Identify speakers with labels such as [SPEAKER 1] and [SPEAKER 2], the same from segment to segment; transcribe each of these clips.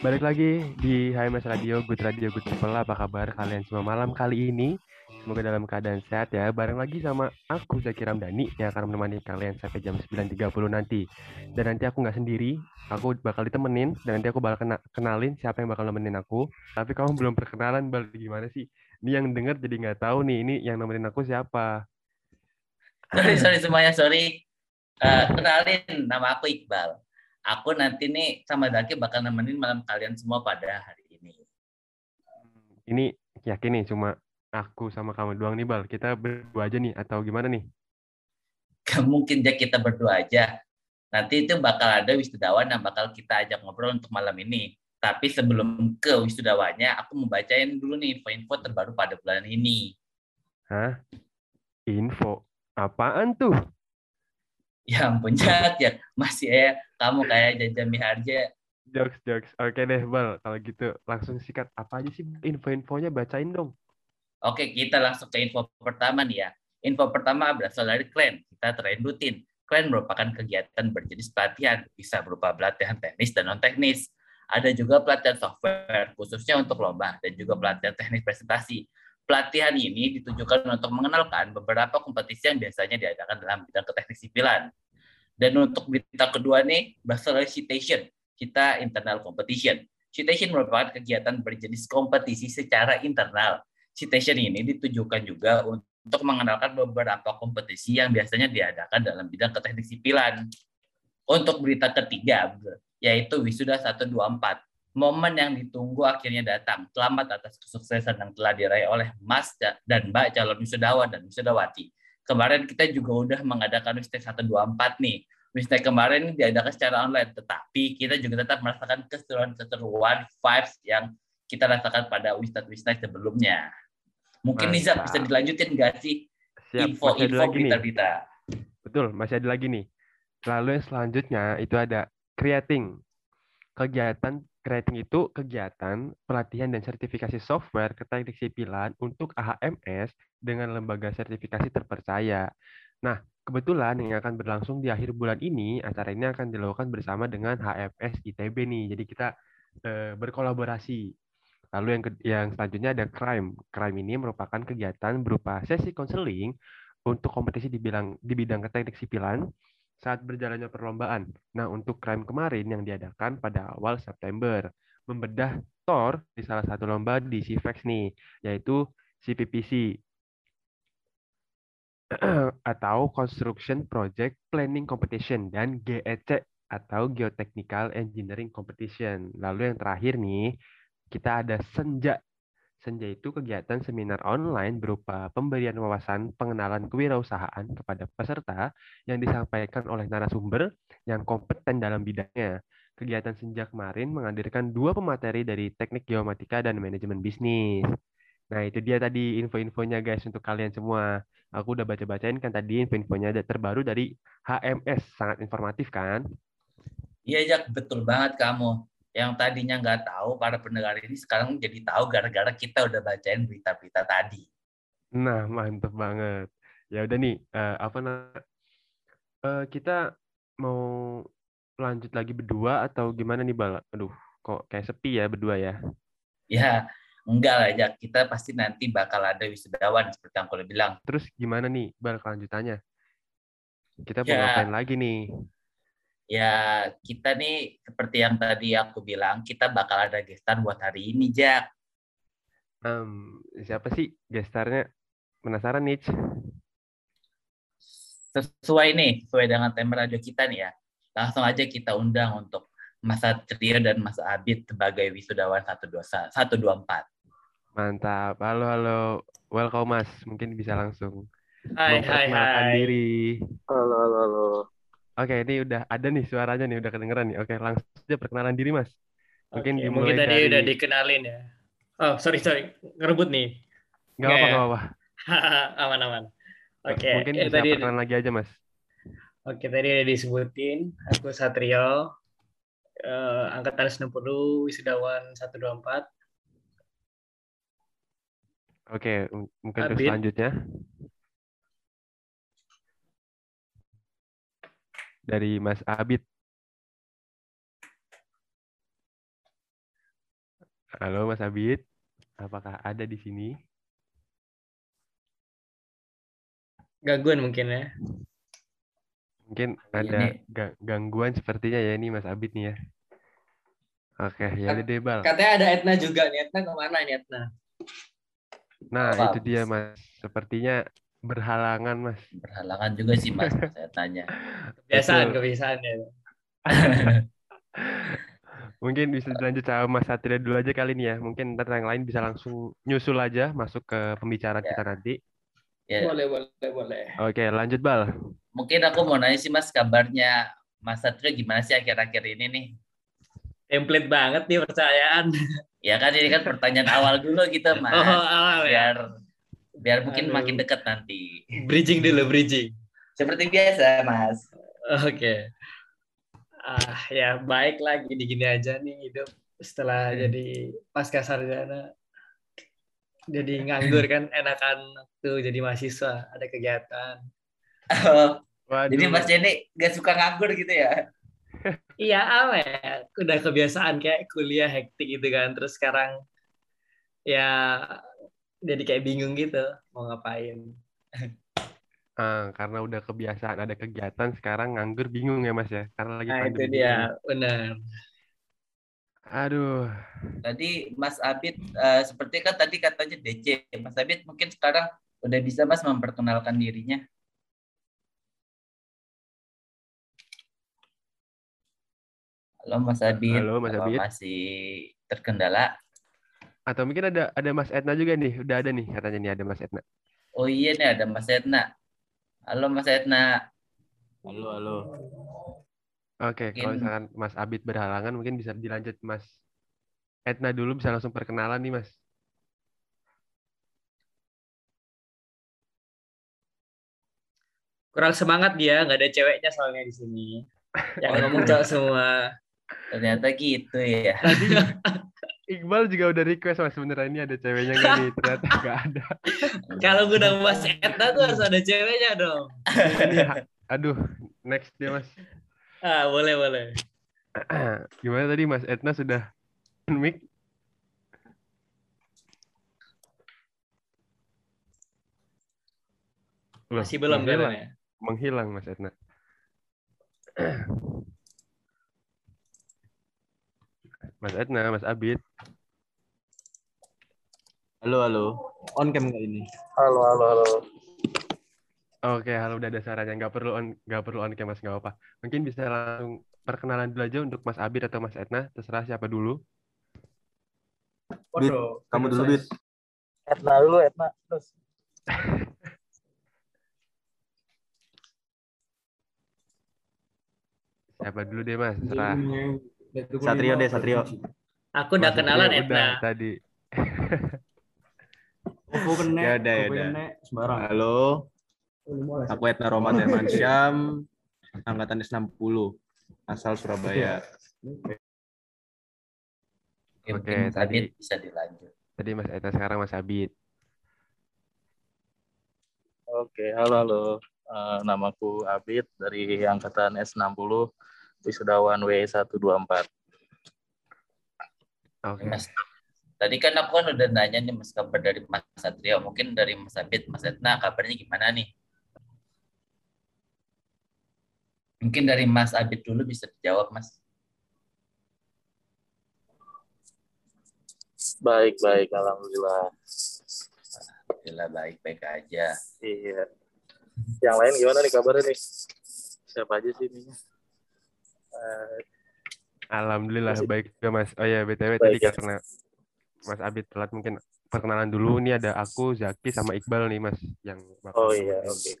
[SPEAKER 1] Balik lagi di HMS Radio, Good Radio, Good People. Apa kabar kalian semua malam kali ini? Semoga dalam keadaan sehat ya. Bareng lagi sama aku, Zaki Ramdhani, yang akan menemani kalian sampai jam 9.30 nanti. Dan nanti aku nggak sendiri, aku bakal ditemenin, dan nanti aku bakal kena kenalin siapa yang bakal nemenin aku. Tapi kamu belum perkenalan, Bal. Gimana sih? Ini yang denger jadi nggak tahu nih, ini yang nemenin aku siapa.
[SPEAKER 2] Sorry, sorry semuanya, sorry. Uh, kenalin, nama aku Iqbal aku nanti nih sama Daki bakal nemenin malam kalian semua pada hari ini.
[SPEAKER 1] Ini yakin nih cuma aku sama kamu doang nih Bal. Kita berdua aja nih atau gimana nih?
[SPEAKER 2] Gak mungkin aja kita berdua aja. Nanti itu bakal ada wisudawan yang bakal kita ajak ngobrol untuk malam ini. Tapi sebelum ke wisudawannya, aku mau bacain dulu nih info-info terbaru pada bulan ini.
[SPEAKER 1] Hah? Info? Apaan tuh?
[SPEAKER 2] Ya ampun, Jack, ya. Masih ya, kamu kayak Jaja Miharja.
[SPEAKER 1] Jokes, jokes. Oke deh, Bal. Kalau gitu, langsung sikat. Apa aja sih info-infonya? Bacain dong.
[SPEAKER 2] Oke, kita langsung ke info pertama nih ya. Info pertama berasal dari Klan. Kita train rutin. Klan merupakan kegiatan berjenis pelatihan. Bisa berupa pelatihan teknis dan non-teknis. Ada juga pelatihan software, khususnya untuk lomba, dan juga pelatihan teknis presentasi. Pelatihan ini ditujukan untuk mengenalkan beberapa kompetisi yang biasanya diadakan dalam bidang keteknik sipilan. Dan untuk berita kedua nih, dari citation, kita internal competition. Citation merupakan kegiatan berjenis kompetisi secara internal. Citation ini ditujukan juga untuk mengenalkan beberapa kompetisi yang biasanya diadakan dalam bidang keteknik sipilan. Untuk berita ketiga, yaitu Wisuda 124 momen yang ditunggu akhirnya datang. Selamat atas kesuksesan yang telah diraih oleh Mas dan Mbak calon wisudawan dan wisudawati. Kemarin kita juga udah mengadakan Wistek 124 nih. Wistek kemarin diadakan secara online, tetapi kita juga tetap merasakan keseruan-keseruan vibes yang kita rasakan pada Wistek-Wistek sebelumnya. Mungkin Nisa bisa dilanjutin nggak sih info-info berita-berita?
[SPEAKER 1] Betul, masih ada lagi nih. Lalu yang selanjutnya itu ada creating kegiatan Creating itu kegiatan pelatihan dan sertifikasi software keteknik sipilan untuk AHMS dengan lembaga sertifikasi terpercaya. Nah, kebetulan yang akan berlangsung di akhir bulan ini, acara ini akan dilakukan bersama dengan HMS ITB nih. Jadi kita e, berkolaborasi. Lalu yang yang selanjutnya ada crime. Crime ini merupakan kegiatan berupa sesi konseling untuk kompetisi di bidang di bidang teknik sipilan saat berjalannya perlombaan. Nah, untuk crime kemarin yang diadakan pada awal September, membedah TOR di salah satu lomba di CVEX nih, yaitu CPPC atau Construction Project Planning Competition dan GEC atau Geotechnical Engineering Competition. Lalu yang terakhir nih, kita ada Senja Senja itu kegiatan seminar online berupa pemberian wawasan pengenalan kewirausahaan kepada peserta yang disampaikan oleh narasumber yang kompeten dalam bidangnya. Kegiatan Senja kemarin menghadirkan dua pemateri dari teknik geomatika dan manajemen bisnis. Nah, itu dia tadi info-infonya guys untuk kalian semua. Aku udah baca-bacain kan tadi info-infonya terbaru dari HMS. Sangat informatif kan?
[SPEAKER 2] Iya, Jak. Betul banget kamu yang tadinya nggak tahu para pendengar ini sekarang jadi tahu gara-gara kita udah bacain berita-berita tadi.
[SPEAKER 1] Nah, mantep banget. Ya udah nih, uh, apa nah, uh, kita mau lanjut lagi berdua atau gimana nih Bal? Aduh, kok kayak sepi ya berdua ya?
[SPEAKER 2] Ya, enggak lah ya. Kita pasti nanti bakal ada wisudawan seperti yang aku bilang.
[SPEAKER 1] Terus gimana nih Bal kelanjutannya? Kita mau ya, ngapain lagi nih?
[SPEAKER 2] Ya kita nih seperti yang tadi aku bilang kita bakal ada gestar buat hari ini Jack.
[SPEAKER 1] Um, siapa sih gestarnya? Penasaran nih.
[SPEAKER 2] Sesuai nih, sesuai dengan tema radio kita nih ya. Langsung aja kita undang untuk Masa Trio dan Mas Abid sebagai wisudawan 124.
[SPEAKER 1] Mantap. Halo, halo. Welcome Mas. Mungkin bisa langsung
[SPEAKER 3] Hai, hai, hai.
[SPEAKER 1] diri.
[SPEAKER 3] Halo, halo, halo.
[SPEAKER 1] Oke, ini udah ada nih suaranya nih, udah kedengeran nih. Oke, langsung aja perkenalan diri, Mas.
[SPEAKER 3] Mungkin Oke, dimulai mungkin tadi dari... udah dikenalin ya. Oh, sorry, sorry. Ngerebut nih.
[SPEAKER 1] Nggak apa-apa, ya? apa
[SPEAKER 3] Aman-aman. Oke.
[SPEAKER 1] Mungkin eh, bisa tadi... perkenalan lagi aja, Mas.
[SPEAKER 3] Oke, tadi udah disebutin. Aku Satrio. Uh, angkatan 60, wisudawan 124.
[SPEAKER 1] Oke, mungkin untuk selanjutnya. Dari Mas Abid. Halo Mas Abid, apakah ada di sini?
[SPEAKER 3] Gangguan mungkin ya.
[SPEAKER 1] Mungkin
[SPEAKER 2] Iya
[SPEAKER 1] ada ga- gangguan sepertinya ya ini Mas Abid nih ya. Oke, ya deh Bal.
[SPEAKER 3] Katanya ada Etna juga nih. Etna ke mana nih Etna?
[SPEAKER 1] Nah,
[SPEAKER 2] Apa,
[SPEAKER 1] itu dia?
[SPEAKER 2] Mas.
[SPEAKER 1] Sepertinya berhalangan Mas.
[SPEAKER 2] Berhalangan juga sih Mas, saya tanya.
[SPEAKER 3] Kebiasaan,
[SPEAKER 1] Betul.
[SPEAKER 3] kebiasaan ya.
[SPEAKER 1] Mungkin bisa dilanjut sama Mas Satria dulu aja kali ini ya. Mungkin ntar yang lain bisa langsung nyusul aja masuk ke pembicaraan
[SPEAKER 2] Ya.
[SPEAKER 1] kita nanti.
[SPEAKER 2] Ya,
[SPEAKER 3] Boleh, boleh, boleh.
[SPEAKER 1] Oke, lanjut Bal.
[SPEAKER 2] mungkin aku mau nanya sih Mas kabarnya Mas Satrio gimana sih akhir-akhir ini nih?
[SPEAKER 3] Template banget nih percayaan.
[SPEAKER 2] Ya kan ini kan pertanyaan awal dulu gitu Mas.
[SPEAKER 3] Oh, awal ya.
[SPEAKER 2] Biar biar mungkin
[SPEAKER 3] Aduh.
[SPEAKER 2] makin dekat nanti.
[SPEAKER 3] Bridging dulu, bridging.
[SPEAKER 2] Seperti biasa Mas.
[SPEAKER 3] Oke. Ah, ya baik lah gini-gini aja nih hidup setelah jadi pasca sarjana. Jadi nganggur kan enakan tuh jadi mahasiswa, ada kegiatan.
[SPEAKER 1] Waduh.
[SPEAKER 2] Jadi Mas Jenny gak suka nganggur gitu ya?
[SPEAKER 3] Iya, ya? Udah kebiasaan kayak kuliah hektik gitu kan. Terus sekarang ya jadi kayak bingung gitu mau ngapain.
[SPEAKER 1] Ah, karena udah kebiasaan ada kegiatan, sekarang nganggur bingung ya Mas ya. Karena lagi
[SPEAKER 3] Nah, itu
[SPEAKER 1] pandemi
[SPEAKER 3] dia,
[SPEAKER 1] ini.
[SPEAKER 3] benar.
[SPEAKER 1] Aduh,
[SPEAKER 2] Tadi Mas Abid eh, seperti kan tadi katanya DC. Mas Abid mungkin sekarang udah bisa Mas memperkenalkan dirinya. Halo Mas Abid.
[SPEAKER 1] Halo, Mas Abid.
[SPEAKER 2] Masih terkendala?
[SPEAKER 1] Atau mungkin ada ada Mas Etna juga nih. Udah ada nih katanya nih ada Mas Etna.
[SPEAKER 2] Oh iya nih ada Mas Etna. Halo Mas Etna.
[SPEAKER 4] Halo, halo.
[SPEAKER 1] Oke, kalau
[SPEAKER 2] Mungkin-
[SPEAKER 1] misalkan Mas Abid berhalangan mungkin bisa dilanjut Mas Etna dulu bisa langsung perkenalan nih Mas.
[SPEAKER 3] Kurang semangat dia, nggak ada ceweknya soalnya di sini. Yang ngomong cowok semua.
[SPEAKER 2] Ternyata gitu ya.
[SPEAKER 1] Tadi Iqbal juga udah request Mas sebenarnya ini ada ceweknya nggak nih? Ternyata nggak ada.
[SPEAKER 3] Kalau gue Mas Etna tuh harus ada ceweknya dong.
[SPEAKER 1] Aduh, next dia Mas.
[SPEAKER 3] Ah, boleh, boleh.
[SPEAKER 1] Gimana tadi Mas Etna sudah mic? Loh,
[SPEAKER 3] Masih belum
[SPEAKER 1] menghilang,
[SPEAKER 3] kayaknya.
[SPEAKER 1] menghilang Mas Etna. Mas Etna, Mas Abid.
[SPEAKER 4] Halo, halo. On cam nggak ini?
[SPEAKER 5] Halo, halo, halo.
[SPEAKER 1] Oke, halo udah ada suaranya. Nggak perlu on, nggak perlu on cam Mas, nggak apa. Mungkin bisa langsung perkenalan dulu aja untuk Mas Abid atau Mas Etna, terserah siapa dulu.
[SPEAKER 4] Bit, kamu dulu, Bit.
[SPEAKER 5] Etna dulu, Etna. Terus.
[SPEAKER 1] Siapa dulu deh Mas, terserah.
[SPEAKER 4] Satrio deh, Satrio.
[SPEAKER 3] Aku udah kenalan
[SPEAKER 1] Satrio
[SPEAKER 3] Etna.
[SPEAKER 1] Udah tadi.
[SPEAKER 4] Ya udah, ya udah.
[SPEAKER 5] Sembarang.
[SPEAKER 4] Halo, aku Etna Roman Syam, angkatan S60, asal Surabaya.
[SPEAKER 2] Oke,
[SPEAKER 1] Oke,
[SPEAKER 2] Mas
[SPEAKER 1] tadi-
[SPEAKER 2] bisa dilanjut.
[SPEAKER 1] Tadi Mas Etna, sekarang Mas Abid.
[SPEAKER 5] Oke, halo, halo. Eh, namaku Abid dari angkatan S60 wisudawan W124.
[SPEAKER 1] Oke.
[SPEAKER 2] Mas, tadi kan aku kan udah nanya nih Mas kabar dari Mas Satrio. Mungkin dari Mas Abid, Mas Etna kabarnya gimana nih? Mungkin dari Mas Abid dulu bisa dijawab Mas.
[SPEAKER 5] Baik, baik, alhamdulillah.
[SPEAKER 2] Alhamdulillah baik-baik aja.
[SPEAKER 5] Iya. Yang lain gimana nih kabarnya nih? Siapa aja sih ini?
[SPEAKER 1] Alhamdulillah
[SPEAKER 5] Masih-
[SPEAKER 1] baik juga Mas. Oh ya, BTW
[SPEAKER 5] Baik,
[SPEAKER 1] tadi
[SPEAKER 5] ya.
[SPEAKER 1] karena Mas Abid telat mungkin perkenalan dulu. Ini ada aku, Zaki, sama Iqbal nih Mas yang bakal
[SPEAKER 5] oh iya, oke.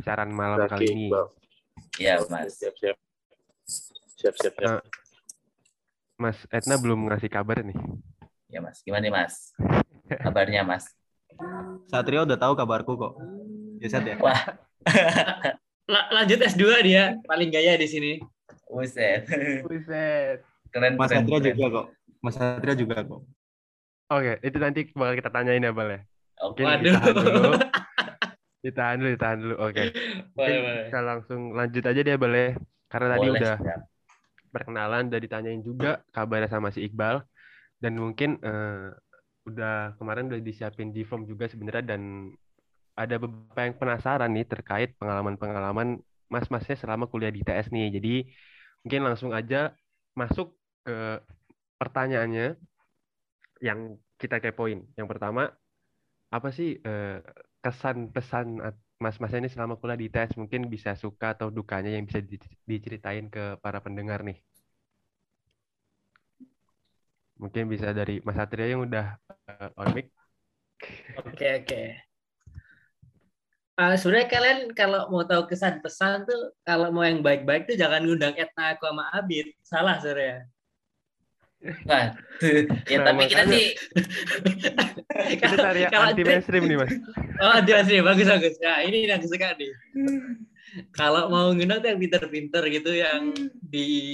[SPEAKER 1] siaran malam
[SPEAKER 5] Zaki,
[SPEAKER 1] kali ini.
[SPEAKER 5] Iqbal.
[SPEAKER 2] Ya
[SPEAKER 5] Oke,
[SPEAKER 2] Mas.
[SPEAKER 5] Siap, siap. Siap, siap, siap.
[SPEAKER 1] Eh, Mas Etna belum ngasih kabar nih.
[SPEAKER 2] Ya Mas. Gimana nih Mas? Kabarnya Mas?
[SPEAKER 4] Satrio udah tahu kabarku kok. Ya, Sat ya?
[SPEAKER 2] Wah,
[SPEAKER 3] La- lanjut S2 dia, paling gaya di sini.
[SPEAKER 2] Buset.
[SPEAKER 1] Buset.
[SPEAKER 2] Keren,
[SPEAKER 4] Mas
[SPEAKER 2] keren, keren.
[SPEAKER 4] juga kok. Mas Satrio juga kok.
[SPEAKER 1] Oke, itu nanti bakal kita tanyain ya, Bal ya.
[SPEAKER 2] Oke.
[SPEAKER 1] Mungkin
[SPEAKER 3] Waduh.
[SPEAKER 1] ditahan dulu. Ditahan dulu, ditahan dulu. Oke.
[SPEAKER 3] Boleh.
[SPEAKER 1] kita langsung lanjut aja deh, Bal ya. Karena tadi
[SPEAKER 2] Boleh,
[SPEAKER 1] udah
[SPEAKER 2] siap.
[SPEAKER 1] perkenalan, udah ditanyain juga kabarnya sama si Iqbal. dan mungkin eh, udah kemarin udah disiapin di form juga sebenarnya dan ada beberapa yang penasaran nih terkait pengalaman-pengalaman mas-masnya selama kuliah di TS nih. Jadi mungkin langsung aja masuk ke pertanyaannya yang kita kepoin. Yang pertama, apa sih eh, kesan pesan mas-masnya ini selama kuliah di TS? Mungkin bisa suka atau dukanya yang bisa di- diceritain ke para pendengar nih. Mungkin bisa dari Mas Satria yang udah eh, on mic.
[SPEAKER 3] Oke oke. Ah, sebenarnya kalian kalau mau tahu kesan pesan tuh kalau mau yang baik-baik tuh jangan ngundang Etna aku sama Abid. Salah sebenarnya.
[SPEAKER 2] Nah, ya
[SPEAKER 1] Nah,
[SPEAKER 2] tapi kita
[SPEAKER 1] makanya-
[SPEAKER 2] sih
[SPEAKER 1] tari
[SPEAKER 3] Kalau-
[SPEAKER 1] anti mainstream nih, Mas.
[SPEAKER 3] Oh, dia sih bagus bagus. Ya, ini yang suka nih. Kalau mau ngundang tuh yang pinter-pinter gitu yang di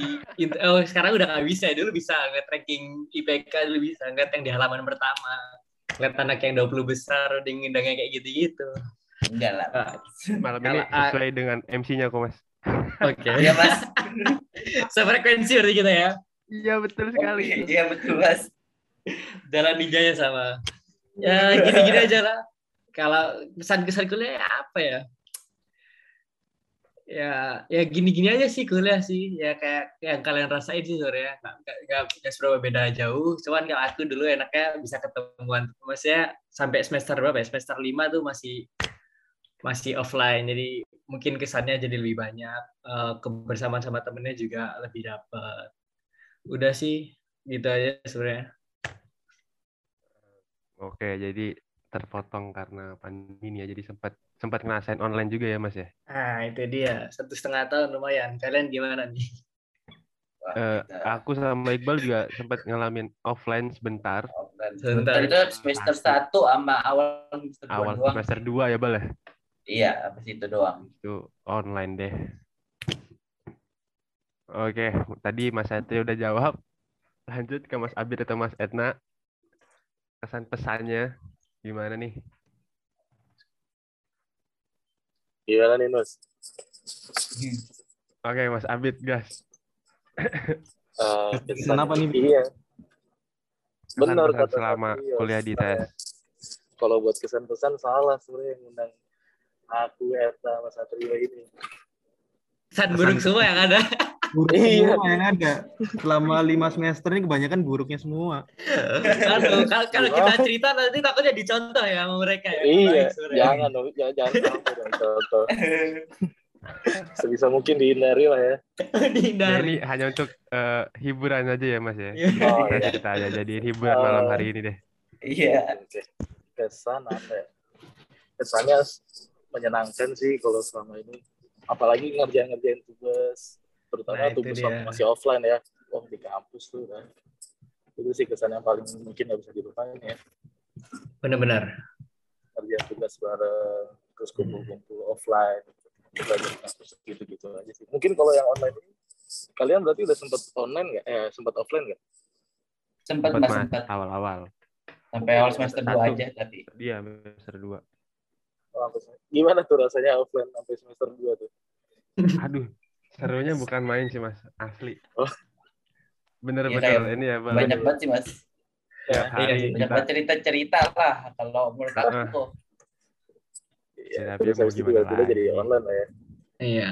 [SPEAKER 3] oh sekarang udah nggak bisa dulu bisa ngeliat ranking IPK dulu bisa ngeliat yang di halaman pertama ngeliat anak yang 20 besar udah ngundangnya kayak gitu-gitu
[SPEAKER 2] enggak lah.
[SPEAKER 3] Ah,
[SPEAKER 1] Malam ini sesuai dengan MC-nya kok, Mas.
[SPEAKER 3] oke.
[SPEAKER 2] Iya, Mas.
[SPEAKER 3] sefrekuensi berarti kita ya.
[SPEAKER 1] Iya, betul sekali.
[SPEAKER 2] Iya, betul, Mas.
[SPEAKER 3] jalan ninjanya sama. Ya gini-gini aja lah. Kalau pesan-kesan kuliah ya apa ya? Ya ya gini-gini aja sih kuliah sih. Ya kayak yang kalian rasain sih sore ya. Nggak nggak nggak nggak seberapa beda jauh. Cuman kalau aku dulu enaknya bisa ketemuan. Maksudnya sampai semester berapa ya? Semester lima tuh masih masih offline jadi mungkin kesannya jadi lebih banyak Eh, kebersamaan sama temennya juga lebih dapat udah sih gitu aja sebenarnya
[SPEAKER 1] Oke, jadi terpotong karena pandemi ini ya. Jadi sempat sempat ngerasain online juga ya, Mas ya.
[SPEAKER 3] Nah, itu dia. Satu setengah tahun lumayan. Kalian gimana nih?
[SPEAKER 2] Wah,
[SPEAKER 1] Eh,
[SPEAKER 2] kita
[SPEAKER 1] aku sama Iqbal juga sempat ngalamin offline sebentar
[SPEAKER 2] offline.
[SPEAKER 3] Sebentar.
[SPEAKER 2] Itu semester 1 sama awal semester 2
[SPEAKER 1] awal
[SPEAKER 2] doang.
[SPEAKER 1] semester 2 ya, Bal ya.
[SPEAKER 2] Iya, habis itu doang.
[SPEAKER 1] Itu online deh. Oke, tadi Mas Satria udah jawab. Lanjut ke Mas Abid atau Mas Etna. Kesan pesannya gimana nih?
[SPEAKER 5] Gimana nih, Nus?
[SPEAKER 1] Oke, Mas Abid, gas.
[SPEAKER 5] Eh, kesan-
[SPEAKER 4] Kenapa nih?
[SPEAKER 5] Iya. Benar kata
[SPEAKER 1] selama kuliah di TS.
[SPEAKER 5] Kalau buat kesan-pesan salah sebenarnya yang ngundang aku Eta Mas Satrio ini.
[SPEAKER 3] Kesan buruk semua yang ada.
[SPEAKER 4] Buruk
[SPEAKER 5] Iya.
[SPEAKER 4] semua yang ada. Selama lima semester ini kebanyakan buruknya semua.
[SPEAKER 3] Aduh, kalau, kalau kita cerita nanti takutnya dicontoh ya sama mereka ya.
[SPEAKER 5] Iya, jangan dong, jangan, jangan sampai contoh. Sebisa mungkin dihindari lah ya.
[SPEAKER 3] Dihindari.
[SPEAKER 1] hanya untuk eh, hiburan aja ya, Mas ya.
[SPEAKER 3] Iya.
[SPEAKER 5] Oh,
[SPEAKER 1] Kita
[SPEAKER 5] iya.
[SPEAKER 1] cerita aja jadiin hiburan malam hari ini deh.
[SPEAKER 2] Iya.
[SPEAKER 5] Kesan apa ya? Kesannya menyenangkan sih kalau selama ini. Apalagi ngerjain-ngerjain tugas. Terutama
[SPEAKER 3] Nah,
[SPEAKER 5] tugas
[SPEAKER 3] dia.
[SPEAKER 5] waktu masih offline ya. Oh, di kampus tuh kan. Itu sih kesan yang paling mungkin nggak bisa dilupain ya.
[SPEAKER 3] Benar-benar.
[SPEAKER 5] Kerjaan tugas bareng, terus kumpul-kumpul offline. Belajar kampus gitu-gitu aja sih. Mungkin kalau yang online ini, kalian berarti udah sempat online nggak? Eh, sempat offline nggak?
[SPEAKER 2] Sempat
[SPEAKER 1] Sempat
[SPEAKER 2] Mas, sempat.
[SPEAKER 1] awal-awal.
[SPEAKER 2] Sampai awal semester 2
[SPEAKER 1] Satu.
[SPEAKER 2] aja tapi.
[SPEAKER 1] Dia semester 2.
[SPEAKER 5] Gimana tuh rasanya offline sampai semester 2 tuh?
[SPEAKER 1] Aduh, serunya bukan main sih Mas, asli.
[SPEAKER 5] Oh.
[SPEAKER 1] Bener
[SPEAKER 2] Iya,
[SPEAKER 1] bener
[SPEAKER 2] kayak
[SPEAKER 1] ini ya, Bang.
[SPEAKER 2] Banyak banget sih, Mas.
[SPEAKER 3] Iya,
[SPEAKER 1] hari
[SPEAKER 3] iya,
[SPEAKER 2] Banyak banget cerita-cerita lah kalau menurut aku.
[SPEAKER 5] Iya,
[SPEAKER 1] Ya, tapi mau gimana
[SPEAKER 5] jadi
[SPEAKER 1] lagi?
[SPEAKER 5] online lah ya.
[SPEAKER 3] Iya.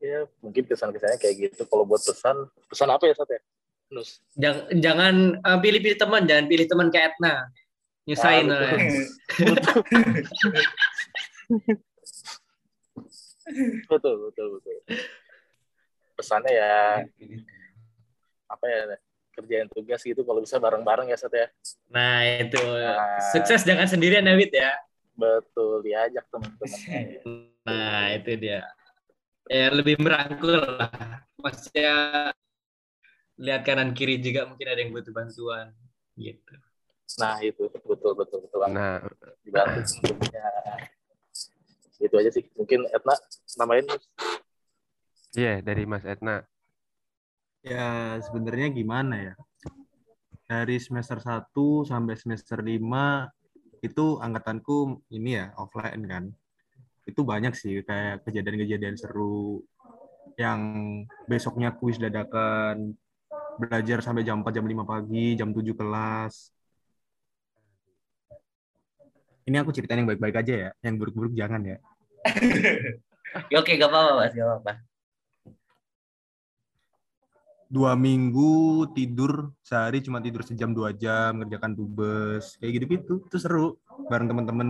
[SPEAKER 5] Ya, mungkin kesan-kesannya kayak gitu. Kalau buat pesan, pesan apa ya, Sat ya? Nus.
[SPEAKER 3] Jangan, jangan eh, pilih-pilih teman, jangan pilih teman kayak Etna. Nyusahin.
[SPEAKER 5] Ah, betul.
[SPEAKER 3] eh.
[SPEAKER 5] Betul, betul, betul. Pesannya ya, apa ya, kerjain tugas gitu kalau bisa bareng-bareng ya, Sat ya.
[SPEAKER 3] Nah, itu.
[SPEAKER 5] Nah.
[SPEAKER 3] Sukses jangan sendirian ya, Wit ya.
[SPEAKER 5] Betul, diajak teman-teman.
[SPEAKER 3] Nah, itu dia. Ya, lebih merangkul lah. Maksudnya lihat kanan kiri juga mungkin ada yang butuh bantuan gitu.
[SPEAKER 5] Nah, itu betul, betul, betul.
[SPEAKER 1] Nah,
[SPEAKER 5] Dibantu. Itu aja sih. Mungkin Etna namain
[SPEAKER 1] iya dari Mas Etna.
[SPEAKER 4] Ya sebenarnya gimana ya? Dari semester 1 sampai semester 5 itu angkatanku ini ya offline kan. Itu banyak sih kayak kejadian-kejadian seru yang besoknya kuis dadakan belajar sampai jam 4 jam 5 pagi, jam 7 kelas. Ini aku ceritain yang baik-baik aja ya, yang buruk-buruk jangan ya.
[SPEAKER 2] Ya, Oke, gak apa-apa mas, gak apa-apa.
[SPEAKER 4] Dua minggu tidur sehari cuma tidur sejam dua jam ngerjakan tugas kayak gitu-gitu itu seru bareng temen-temen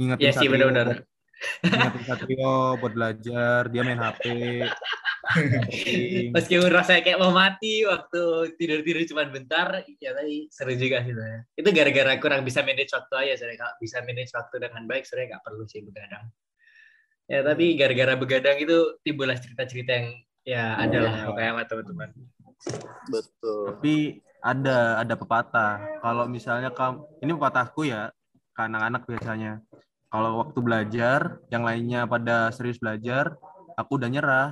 [SPEAKER 4] ingetin
[SPEAKER 3] Iya sih,
[SPEAKER 4] Satrio
[SPEAKER 3] benar-benar.
[SPEAKER 4] buat- ingetin Satrio buat belajar dia main HP
[SPEAKER 3] Meskipun rasanya kayak mau mati waktu tidur-tidur cuma bentar, ya tadi seru juga sih sebenarnya. Itu gara-gara kurang bisa manage waktu aja sebenarnya. Kalau bisa manage waktu dengan baik sebenarnya nggak perlu sih begadang. Ya tapi gara-gara begadang itu timbullah cerita-cerita yang ya ada lah pokoknya sama teman-teman.
[SPEAKER 5] Betul.
[SPEAKER 4] tapi ada ada pepatah kalau misalnya kamu ini pepatahku ya ke anak-anak biasanya kalau waktu belajar yang lainnya pada serius belajar aku udah nyerah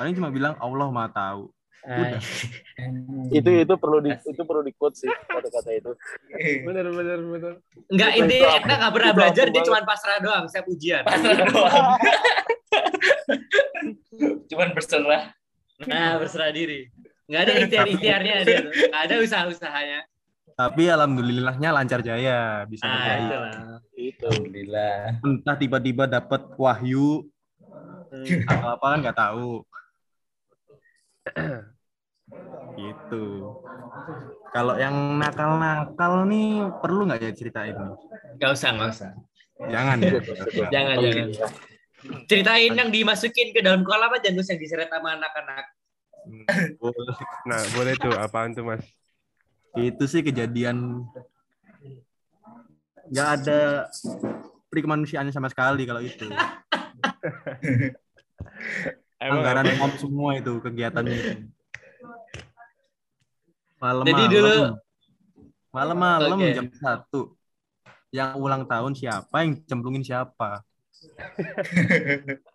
[SPEAKER 4] paling cuma bilang Allah maha tahu Udah.
[SPEAKER 5] Itu itu perlu di itu perlu di quote sih kata-kata itu.
[SPEAKER 3] Bener bener bener. Enggak
[SPEAKER 5] Itu-
[SPEAKER 3] ini Etna nggak pernah belajar dia cuma pasrah doang saya ujian.
[SPEAKER 2] Pasrah doang. Cuman berserah.
[SPEAKER 3] Nah berserah diri. Nggak ada ikhtiar-ikhtiarnya dia tuh. Nggak ada usaha-usahanya.
[SPEAKER 4] tapi alhamdulillahnya lancar jaya bisa
[SPEAKER 3] Ah itulah.
[SPEAKER 5] Itu.
[SPEAKER 2] Alhamdulillah.
[SPEAKER 4] entah tiba-tiba dapat wahyu
[SPEAKER 3] Hmm.
[SPEAKER 4] atau apa kan nggak tahu gitu kalau yang nakal-nakal nih perlu nggak ya ceritain nih
[SPEAKER 3] Nggak usah nggak usah.
[SPEAKER 4] jangan ya
[SPEAKER 3] Jangan jangan. Ceritain yang dimasukin ke dalam kolam aja Gus yang diseret sama anak-anak.
[SPEAKER 4] Boleh.
[SPEAKER 1] Nah, boleh tuh. Apaan tuh, Mas?
[SPEAKER 4] itu sih kejadian nggak ada peri kemanusiaannya sama sekali kalau itu anggaran
[SPEAKER 1] apa?
[SPEAKER 4] om semua itu kegiatannya itu malam
[SPEAKER 3] Jadi dulu-
[SPEAKER 4] malam-malam
[SPEAKER 3] Oke.
[SPEAKER 4] jam satu yang ulang tahun siapa yang cemplungin siapa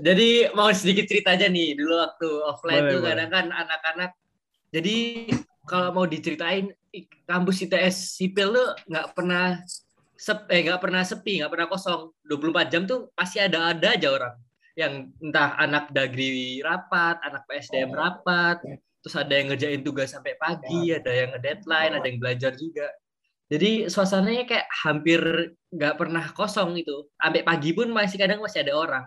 [SPEAKER 3] Jadi mau sedikit cerita aja nih dulu waktu offline
[SPEAKER 1] Boleh,
[SPEAKER 3] tuh
[SPEAKER 1] boleh.
[SPEAKER 3] kadang kan anak-anak. Jadi kalau mau diceritain kampus ITS sipil tuh nggak pernah sep, eh nggak pernah sepi, nggak pernah kosong. 24 jam tuh pasti ada ada aja orang yang entah anak dagri rapat, anak PSDM rapat, terus ada yang ngerjain tugas sampai pagi, ada yang nge-deadline, ada yang belajar juga. Jadi suasananya kayak hampir nggak pernah kosong itu. Sampai pagi pun masih kadang masih ada orang.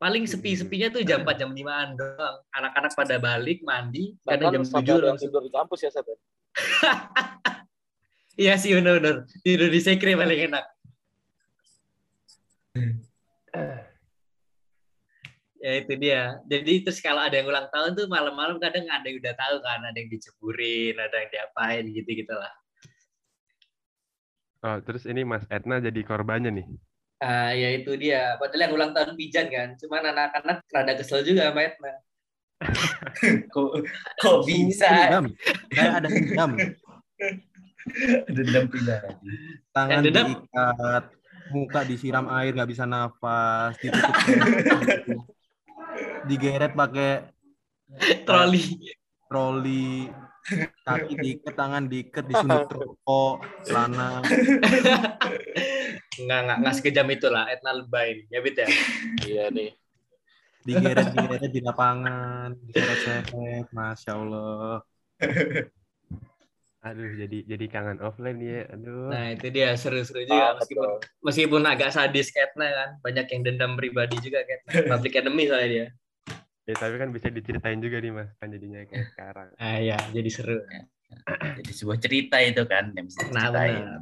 [SPEAKER 3] Paling sepi-sepinya tuh jam 4 jam 5-an doang. Anak-anak pada balik, mandi, kadang
[SPEAKER 5] Bahkan
[SPEAKER 3] jam
[SPEAKER 5] sampai
[SPEAKER 3] 7
[SPEAKER 5] ada yang
[SPEAKER 3] langsung.
[SPEAKER 5] tidur di kampus ya, Sat. ya?
[SPEAKER 3] Iya sih bener-bener. Tidur di sekre paling enak. Ya itu dia. Jadi terus kalau ada yang ulang tahun tuh malam-malam kadang ada yang udah tahu kan, ada yang diceburin, ada yang diapain gitu-gitu lah.
[SPEAKER 1] Oh, terus ini Mas Etna jadi korbannya nih.
[SPEAKER 3] Ah, ya itu dia. Padahal yang ulang tahun pijan kan. Cuman anak-anak rada kesel juga sama Etna.
[SPEAKER 2] Kok, kok bisa
[SPEAKER 4] dendam ada dendam
[SPEAKER 2] dendam pribadi?
[SPEAKER 4] tangan
[SPEAKER 3] dendam?
[SPEAKER 4] diikat muka disiram air nggak bisa nafas ditutup digeret pakai
[SPEAKER 3] Troli.
[SPEAKER 4] troli kaki diikat tangan diikat disundut rokok celana
[SPEAKER 3] Enggak, enggak, enggak sekejam itulah. Etna lebay. Ya, Bit ya?
[SPEAKER 5] Iya nih.
[SPEAKER 4] digeret digeret di lapangan diseret-seret masya allah
[SPEAKER 1] Aduh, jadi jadi kangen offline ya. Aduh.
[SPEAKER 3] Nah, itu dia seru-seru juga.
[SPEAKER 5] Ah,
[SPEAKER 3] Meskipun
[SPEAKER 5] betul.
[SPEAKER 3] meskipun agak sadis Etna kan. Banyak yang dendam pribadi juga Etna. Public enemy soalnya dia.
[SPEAKER 1] Ya, tapi kan bisa diceritain juga nih, Mas. Kan jadinya kayak sekarang.
[SPEAKER 3] Ah, iya. Jadi seru.
[SPEAKER 2] Jadi sebuah cerita itu kan yang bisa
[SPEAKER 3] Nah,
[SPEAKER 2] diceritain.
[SPEAKER 3] benar.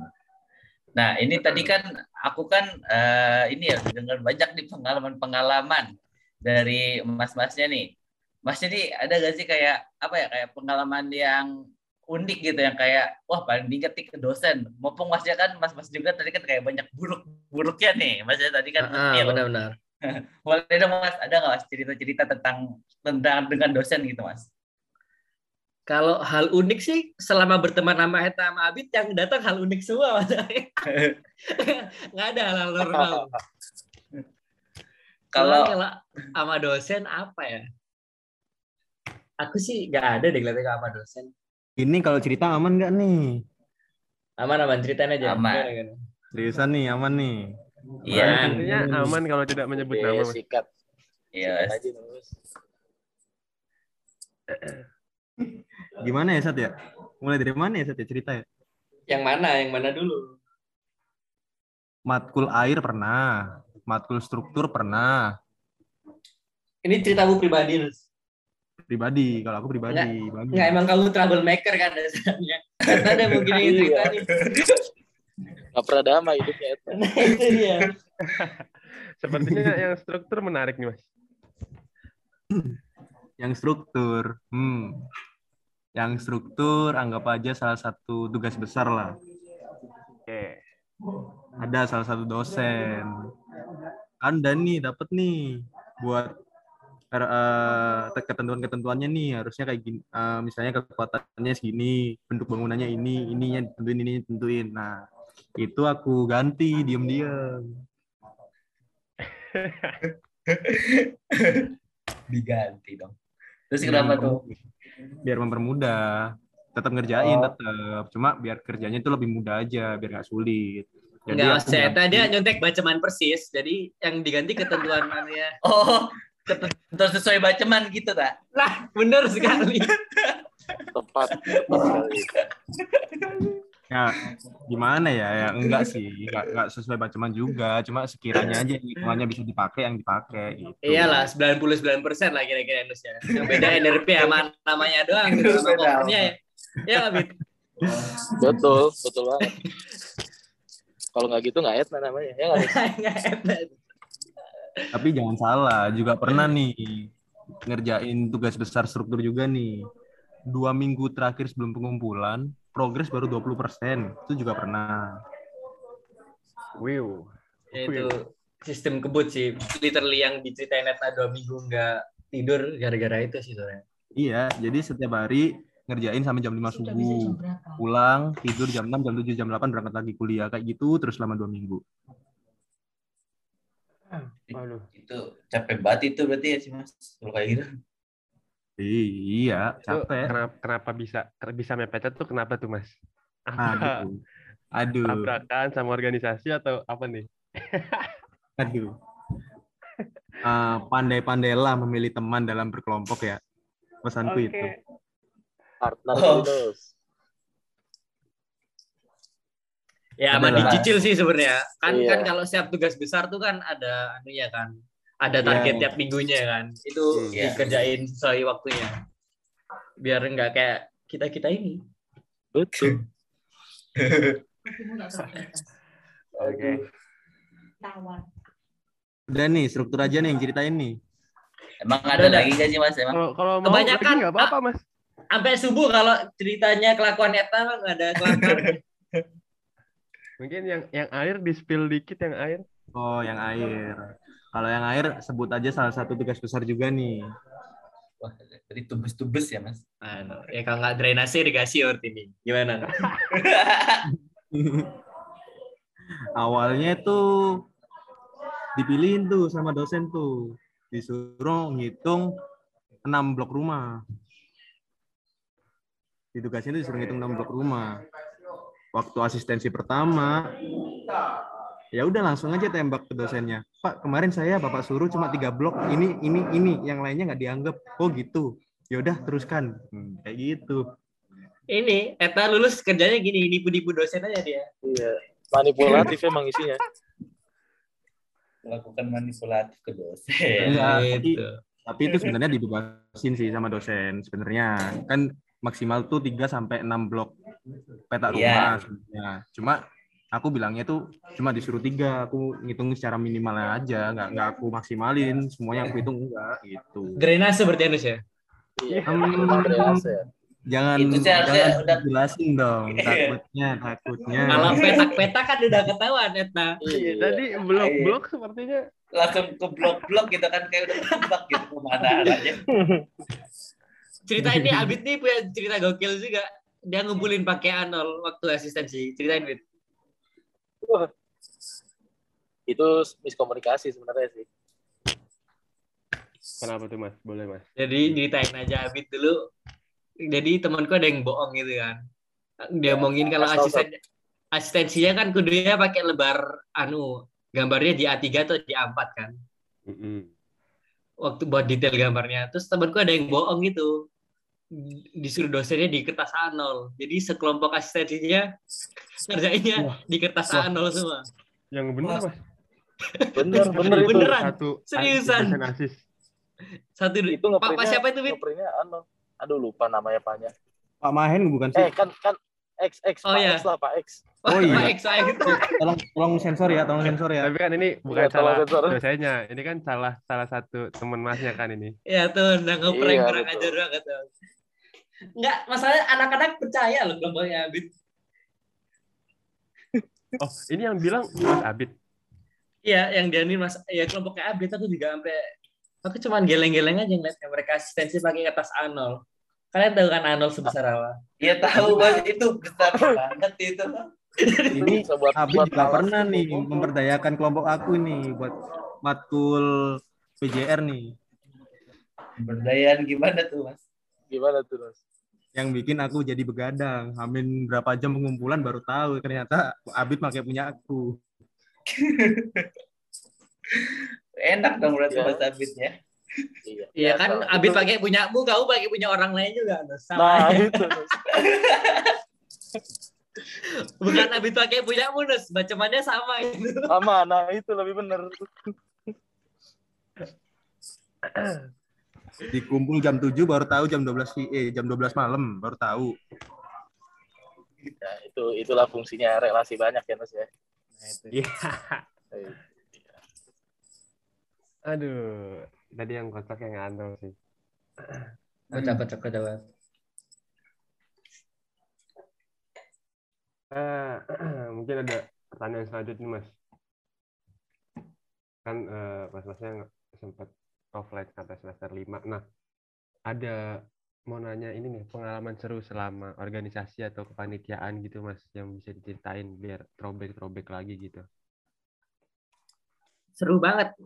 [SPEAKER 2] Nah, ini tadi kan aku kan eh, ini ya dengar banyak nih pengalaman-pengalaman dari mas-masnya nih. Masnya nih ada gak sih kayak apa ya kayak pengalaman yang unik gitu yang kayak wah paling diinget nih ke dosen. Mumpung masnya kan mas-mas juga tadi kan kayak banyak buruk-buruknya nih. Masnya tadi kan
[SPEAKER 3] Ah,
[SPEAKER 2] detail.
[SPEAKER 3] benar-benar.
[SPEAKER 2] Boleh dong mas, ada nggak mas cerita-cerita tentang tentang dengan dosen gitu mas?
[SPEAKER 3] Kalau hal unik sih selama berteman sama Eta sama Abid yang datang hal unik semua masalahnya. Nggak ada hal-hal normal.
[SPEAKER 2] Kalau
[SPEAKER 3] sama dosen apa ya? Aku sih nggak ada deh ngeliatnya sama dosen.
[SPEAKER 4] Ini kalau cerita aman nggak nih
[SPEAKER 3] Aman aman ceritain aja.
[SPEAKER 2] Aman.
[SPEAKER 4] Seriusan nih aman nih
[SPEAKER 2] iya
[SPEAKER 3] Aman.
[SPEAKER 1] Intinya aman kalau tidak menyebut nama,
[SPEAKER 5] Oke,
[SPEAKER 1] Mas.
[SPEAKER 5] sikat.
[SPEAKER 2] iya
[SPEAKER 5] Sikat aja, Mas.
[SPEAKER 4] Gimana ya, Sat ya? Mulai dari mana ya, Sat ya cerita ya?
[SPEAKER 3] Yang mana? Yang mana dulu?
[SPEAKER 4] Matkul air pernah, matkul struktur pernah,
[SPEAKER 3] Ini ceritamu pribadi, Nus.
[SPEAKER 4] Pribadi. Kalau aku pribadi, bagus.
[SPEAKER 3] Nggak, emang kamu troublemaker kan dasarnya. Karena ada mungkin yang cerita nih.
[SPEAKER 5] Nggak pernah damai hidupnya.
[SPEAKER 3] Nah, itu dia.
[SPEAKER 1] Sepertinya yang struktur menarik nih, Mas.
[SPEAKER 4] Yang struktur, hmm. Yang struktur anggap aja salah satu tugas besar lah.
[SPEAKER 1] Oke.
[SPEAKER 4] Ada salah satu dosen. Anda nih dapat nih buat eh, ketentuan-ketentuannya nih harusnya kayak gini eh, misalnya kekuatannya segini bentuk bangunannya ini ininya ditentuin ini ditentuin nah itu aku ganti diem-diem
[SPEAKER 2] Diganti dong. Terus
[SPEAKER 4] Biar
[SPEAKER 2] kenapa tuh?
[SPEAKER 4] biar mempermudah tetap ngerjain
[SPEAKER 2] Oh.
[SPEAKER 4] tetap cuma biar kerjanya itu lebih mudah aja biar nggak sulit Jadi
[SPEAKER 3] Enggak, saya tadi nyontek bacaman persis. Jadi yang diganti ketentuan ya.
[SPEAKER 2] Oh, ketentuan sesuai baceman gitu tak?
[SPEAKER 3] Lah, bener sekali.
[SPEAKER 5] Tepat, tepat sekali.
[SPEAKER 4] ya gimana ya ya enggak sih enggak, enggak sesuai bacaman juga cuma sekiranya aja hitungannya bisa dipakai yang dipakai gitu
[SPEAKER 3] Iyalah, 99 persen lah kira-kira Nus ya. Yang beda NRP sama namanya doang gitu sama
[SPEAKER 2] Beda
[SPEAKER 3] covernya ya. Ya?
[SPEAKER 5] Betul, betul banget. Kalau nggak gitu nggak Edna namanya. Ya nggak Nis?
[SPEAKER 4] Tapi jangan salah, juga pernah nih ngerjain tugas besar struktur juga nih. Dua minggu terakhir sebelum pengumpulan, progres baru 20%. Itu juga pernah.
[SPEAKER 1] Wiu.
[SPEAKER 3] Ya, itu sistem kebut sih. Literally yang diceritain Etna dua minggu nggak tidur gara-gara itu sih sebenarnya.
[SPEAKER 4] Iya, jadi setiap hari ngerjain sampai jam 5 subuh. Pulang, tidur jam 6, jam 7, jam 8, berangkat lagi kuliah. Kayak gitu terus selama dua minggu.
[SPEAKER 1] Waduh.
[SPEAKER 2] Itu capek banget itu berarti ya sih mas. Kalau kayak gitu.
[SPEAKER 4] Iya,
[SPEAKER 1] Itu
[SPEAKER 4] capek.
[SPEAKER 1] kenapa, kenapa bisa bisa mepet tuh kenapa tuh, Mas? Apa?
[SPEAKER 4] Aduh. Aduh.
[SPEAKER 1] Tabrakan sama organisasi atau apa nih?
[SPEAKER 4] Aduh. Ah, pandai-pandailah memilih teman dalam berkelompok ya. Pesanku itu.
[SPEAKER 5] Partner
[SPEAKER 2] Oh.
[SPEAKER 5] terus.
[SPEAKER 3] Ya aman
[SPEAKER 2] Adalah-
[SPEAKER 3] dicicil sih sebenarnya. Kan
[SPEAKER 5] Iya.
[SPEAKER 3] kan kalau siap tugas besar tuh kan ada anunya kan. Ada
[SPEAKER 4] Iya.
[SPEAKER 3] target tiap minggunya kan. Itu.
[SPEAKER 2] Iya.
[SPEAKER 3] dikerjain sesuai waktunya. Biar nggak kayak kita-kita ini.
[SPEAKER 5] Betul.
[SPEAKER 1] Oke.
[SPEAKER 4] Udah nih, struktur aja nih yang ceritain nih.
[SPEAKER 2] Emang ada
[SPEAKER 3] Udah,
[SPEAKER 2] lagi gak sih mas? Emang
[SPEAKER 1] Kalau kalau mau
[SPEAKER 3] Kebanyakan,
[SPEAKER 1] nggak apa-apa, Mas.
[SPEAKER 3] Sampai subuh kalau ceritanya kelakuan Eta nggak ada kelakuan.
[SPEAKER 1] Mungkin yang yang air di spill dikit yang air.
[SPEAKER 4] Oh, yang air. Kalau yang air sebut aja salah satu tugas besar juga nih.
[SPEAKER 2] Wah, tadi tubus-tubus ya mas.
[SPEAKER 3] Anu, ya kalau nggak drainase irigasi berarti ini. Gimana?
[SPEAKER 4] Awalnya tuh dipilihin tuh sama dosen tuh. Disuruh ngitung 6 blok rumah. Ditugasin tuh disuruh ngitung 6 blok rumah. Waktu asistensi pertama, ya udah langsung aja tembak ke dosennya. Pak, kemarin saya Bapak suruh cuma tiga blok, ini, ini, ini, yang lainnya nggak dianggap. Oh gitu. Ya udah teruskan. Hmm, kayak gitu.
[SPEAKER 3] Ini Eta lulus kerjanya gini, nipu-nipu dosen aja dia.
[SPEAKER 5] Iya. Manipulatif emang isinya.
[SPEAKER 2] Melakukan manipulatif ke dosen.
[SPEAKER 4] Tapi-
[SPEAKER 3] Gitu.
[SPEAKER 4] Tapi itu sebenarnya dibebasin sih sama dosen sebenarnya. Kan maksimal tuh 3 sampai 6 blok peta rumah
[SPEAKER 2] Iya.
[SPEAKER 4] sebenarnya. Cuma aku bilangnya tuh cuma disuruh tiga, aku ngitung secara minimalnya aja, nggak nggak aku maksimalin, semuanya aku hitung enggak gitu.
[SPEAKER 3] Drainase berarti Anus ya?
[SPEAKER 5] Iya. Ya.
[SPEAKER 4] jangan
[SPEAKER 2] Itu
[SPEAKER 4] jangan
[SPEAKER 2] udah-
[SPEAKER 4] jelasin dong, takutnya takutnya.
[SPEAKER 3] Kalau petak-petak kan udah ketahuan Eta.
[SPEAKER 1] Iya, tadi blok-blok sepertinya
[SPEAKER 2] Langsung ke blok-blok gitu kan kayak udah ketebak gitu ke mana arahnya.
[SPEAKER 3] Cerita ini Abid nih punya cerita gokil juga. Dia ngumpulin pakai anol waktu asistensi. Ceritain, Bid.
[SPEAKER 5] Wah. Itu miskomunikasi sebenarnya sih.
[SPEAKER 1] kenapa tuh, Mas? Boleh, Mas.
[SPEAKER 3] Jadi ceritain aja Abid dulu. Jadi temanku ada yang bohong gitu kan. Dia omongin kalau
[SPEAKER 5] kasih tahu,
[SPEAKER 3] asisten asistensinya kan kudunya pakai lebar anu gambarnya di A3 atau di A4 kan.
[SPEAKER 1] Mm-mm.
[SPEAKER 3] Waktu buat detail gambarnya. Terus temanku ada yang bohong gitu. Disuruh dosennya di kertas A0. Jadi sekelompok asistensinya ngerjainnya di kertas
[SPEAKER 1] Wah.
[SPEAKER 3] A0 semua.
[SPEAKER 1] Yang bener
[SPEAKER 5] Wah.
[SPEAKER 1] mas.
[SPEAKER 5] Bener, bener itu.
[SPEAKER 3] Beneran?
[SPEAKER 1] Satu
[SPEAKER 3] Seriusan?
[SPEAKER 1] asis.
[SPEAKER 3] Satu
[SPEAKER 5] Itu
[SPEAKER 3] Pak, siapa itu, Win?
[SPEAKER 5] ngeprintnya anu. Aduh lupa namanya Paknya.
[SPEAKER 4] Pak Mahen bukan sih?
[SPEAKER 5] Eh kan kan X X
[SPEAKER 3] Oh,
[SPEAKER 5] Pak
[SPEAKER 3] iya.
[SPEAKER 5] X lah Pak X.
[SPEAKER 4] Oh, iya.
[SPEAKER 3] Pak X, Pak X.
[SPEAKER 4] Tolong tolong sensor ya, tolong sensor ya.
[SPEAKER 1] Tapi kan ini bukan
[SPEAKER 5] Iya, tolong
[SPEAKER 1] salah
[SPEAKER 5] sensor.
[SPEAKER 1] dosennya. Ini kan salah salah satu teman masnya kan ini.
[SPEAKER 3] Ya tuh, udah ngeprank
[SPEAKER 5] Iya,
[SPEAKER 3] kurang ajar banget tuh. Enggak, masalahnya anak-anak percaya loh kelompoknya Abid.
[SPEAKER 1] Oh, ini yang bilang Mas Abid.
[SPEAKER 3] Iya, yang dia nih mas, ya kelompoknya Abid aku juga sampai aku cuman geleng-geleng aja ngeliatnya mereka asistensi pakai kertas A0. Kalian tahu kan A0 sebesar apa?
[SPEAKER 2] Iya tahu Mas, itu besar banget itu.
[SPEAKER 4] Ini
[SPEAKER 5] buat
[SPEAKER 4] Abid
[SPEAKER 5] buat
[SPEAKER 4] juga pernah nih memberdayakan kelompok aku nih buat matkul PJR nih.
[SPEAKER 2] Berdayaan gimana tuh Mas?
[SPEAKER 5] Gimana tuh Mas?
[SPEAKER 4] Yang bikin aku jadi begadang. Amin berapa jam pengumpulan baru tahu ternyata Abid pakai punya aku.
[SPEAKER 2] Enak dong berarti
[SPEAKER 5] Iya.
[SPEAKER 2] Mas Abid ya.
[SPEAKER 5] Iya.
[SPEAKER 3] Iya kan,
[SPEAKER 5] Biasa.
[SPEAKER 3] Abid
[SPEAKER 5] Itu-
[SPEAKER 3] pakai punyamu, kamu pakai punya orang lain juga. Sama
[SPEAKER 5] Nah
[SPEAKER 3] aja.
[SPEAKER 5] itu.
[SPEAKER 3] Bukan Abid pakai punyamu, Nus. Bacamannya sama itu.
[SPEAKER 5] Sama, nah itu lebih bener.
[SPEAKER 4] Dikumpul jam 7 baru tahu jam 12 si- eh jam 12 malam baru tahu.
[SPEAKER 5] Ya, itu itulah fungsinya relasi banyak ya Mas ya.
[SPEAKER 3] Nah, itu.
[SPEAKER 1] Iya. Aduh, tadi yang kocak yang ngandung sih.
[SPEAKER 3] Kocak, kocak, kocak banget.
[SPEAKER 1] Eh, mungkin ada pertanyaan selanjutnya mas. Kan eh, mas-masnya nggak sempat offline sampai semester 5. Nah, ada mau nanya ini nih pengalaman seru selama organisasi atau kepanitiaan gitu mas yang bisa diceritain biar throwback-throwback lagi gitu.
[SPEAKER 3] Seru banget.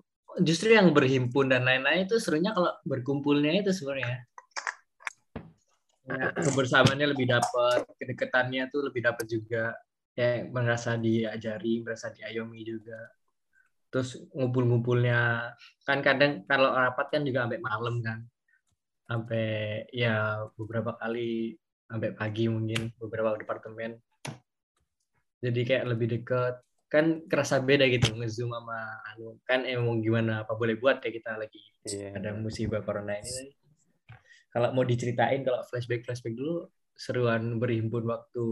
[SPEAKER 3] Justru yang berhimpun dan lain-lain itu serunya kalau berkumpulnya itu sebenarnya. Ya, kebersamaannya lebih dapat, kedekatannya tuh lebih dapat juga. Kayak merasa diajari, merasa diayomi juga. Terus ngumpul-ngumpulnya, kan kadang kalau rapat kan juga sampai malam kan. Sampai ya beberapa kali, sampai pagi mungkin, beberapa departemen. Jadi kayak lebih dekat. Kan kerasa beda gitu, nge-zoom sama anu. Kan emang gimana, apa boleh buat ya kita lagi
[SPEAKER 1] Iya.
[SPEAKER 3] ada musibah corona ini kalau mau diceritain kalau flashback flashback dulu seruan berhimpun waktu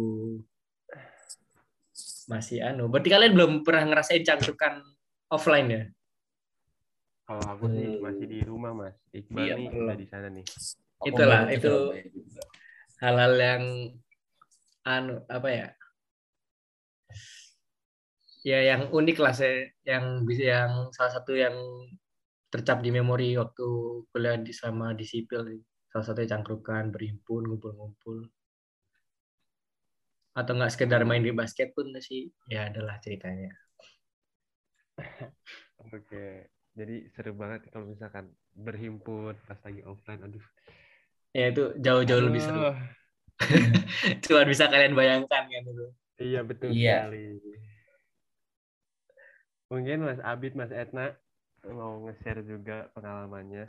[SPEAKER 3] masih anu berarti kalian belum pernah ngerasain cangkrukan offline ya?
[SPEAKER 1] Kalau aku sih
[SPEAKER 5] Hmm.
[SPEAKER 1] masih di rumah mas. Iqbal
[SPEAKER 2] Iya,
[SPEAKER 1] nih udah di sana nih.
[SPEAKER 3] Itulah, itu- hal-hal yang anu apa ya? Ya yang unik lah saya yang bisa yang salah satu yang tercap di memori waktu kuliah di sama di sipil salah satunya cangkrukan berhimpun ngumpul-ngumpul. Atau enggak sekedar main di basket pun sih ya adalah ceritanya
[SPEAKER 1] Oke. Jadi seru banget kalau misalkan berhimpun pas lagi offline. Aduh.
[SPEAKER 3] ya itu jauh-jauh lebih seru cuma bisa kalian bayangkan kan itu
[SPEAKER 1] Iya betul
[SPEAKER 2] Iya.
[SPEAKER 1] sekali. Mungkin Mas Abid, Mas Etna mau nge-share juga pengalamannya.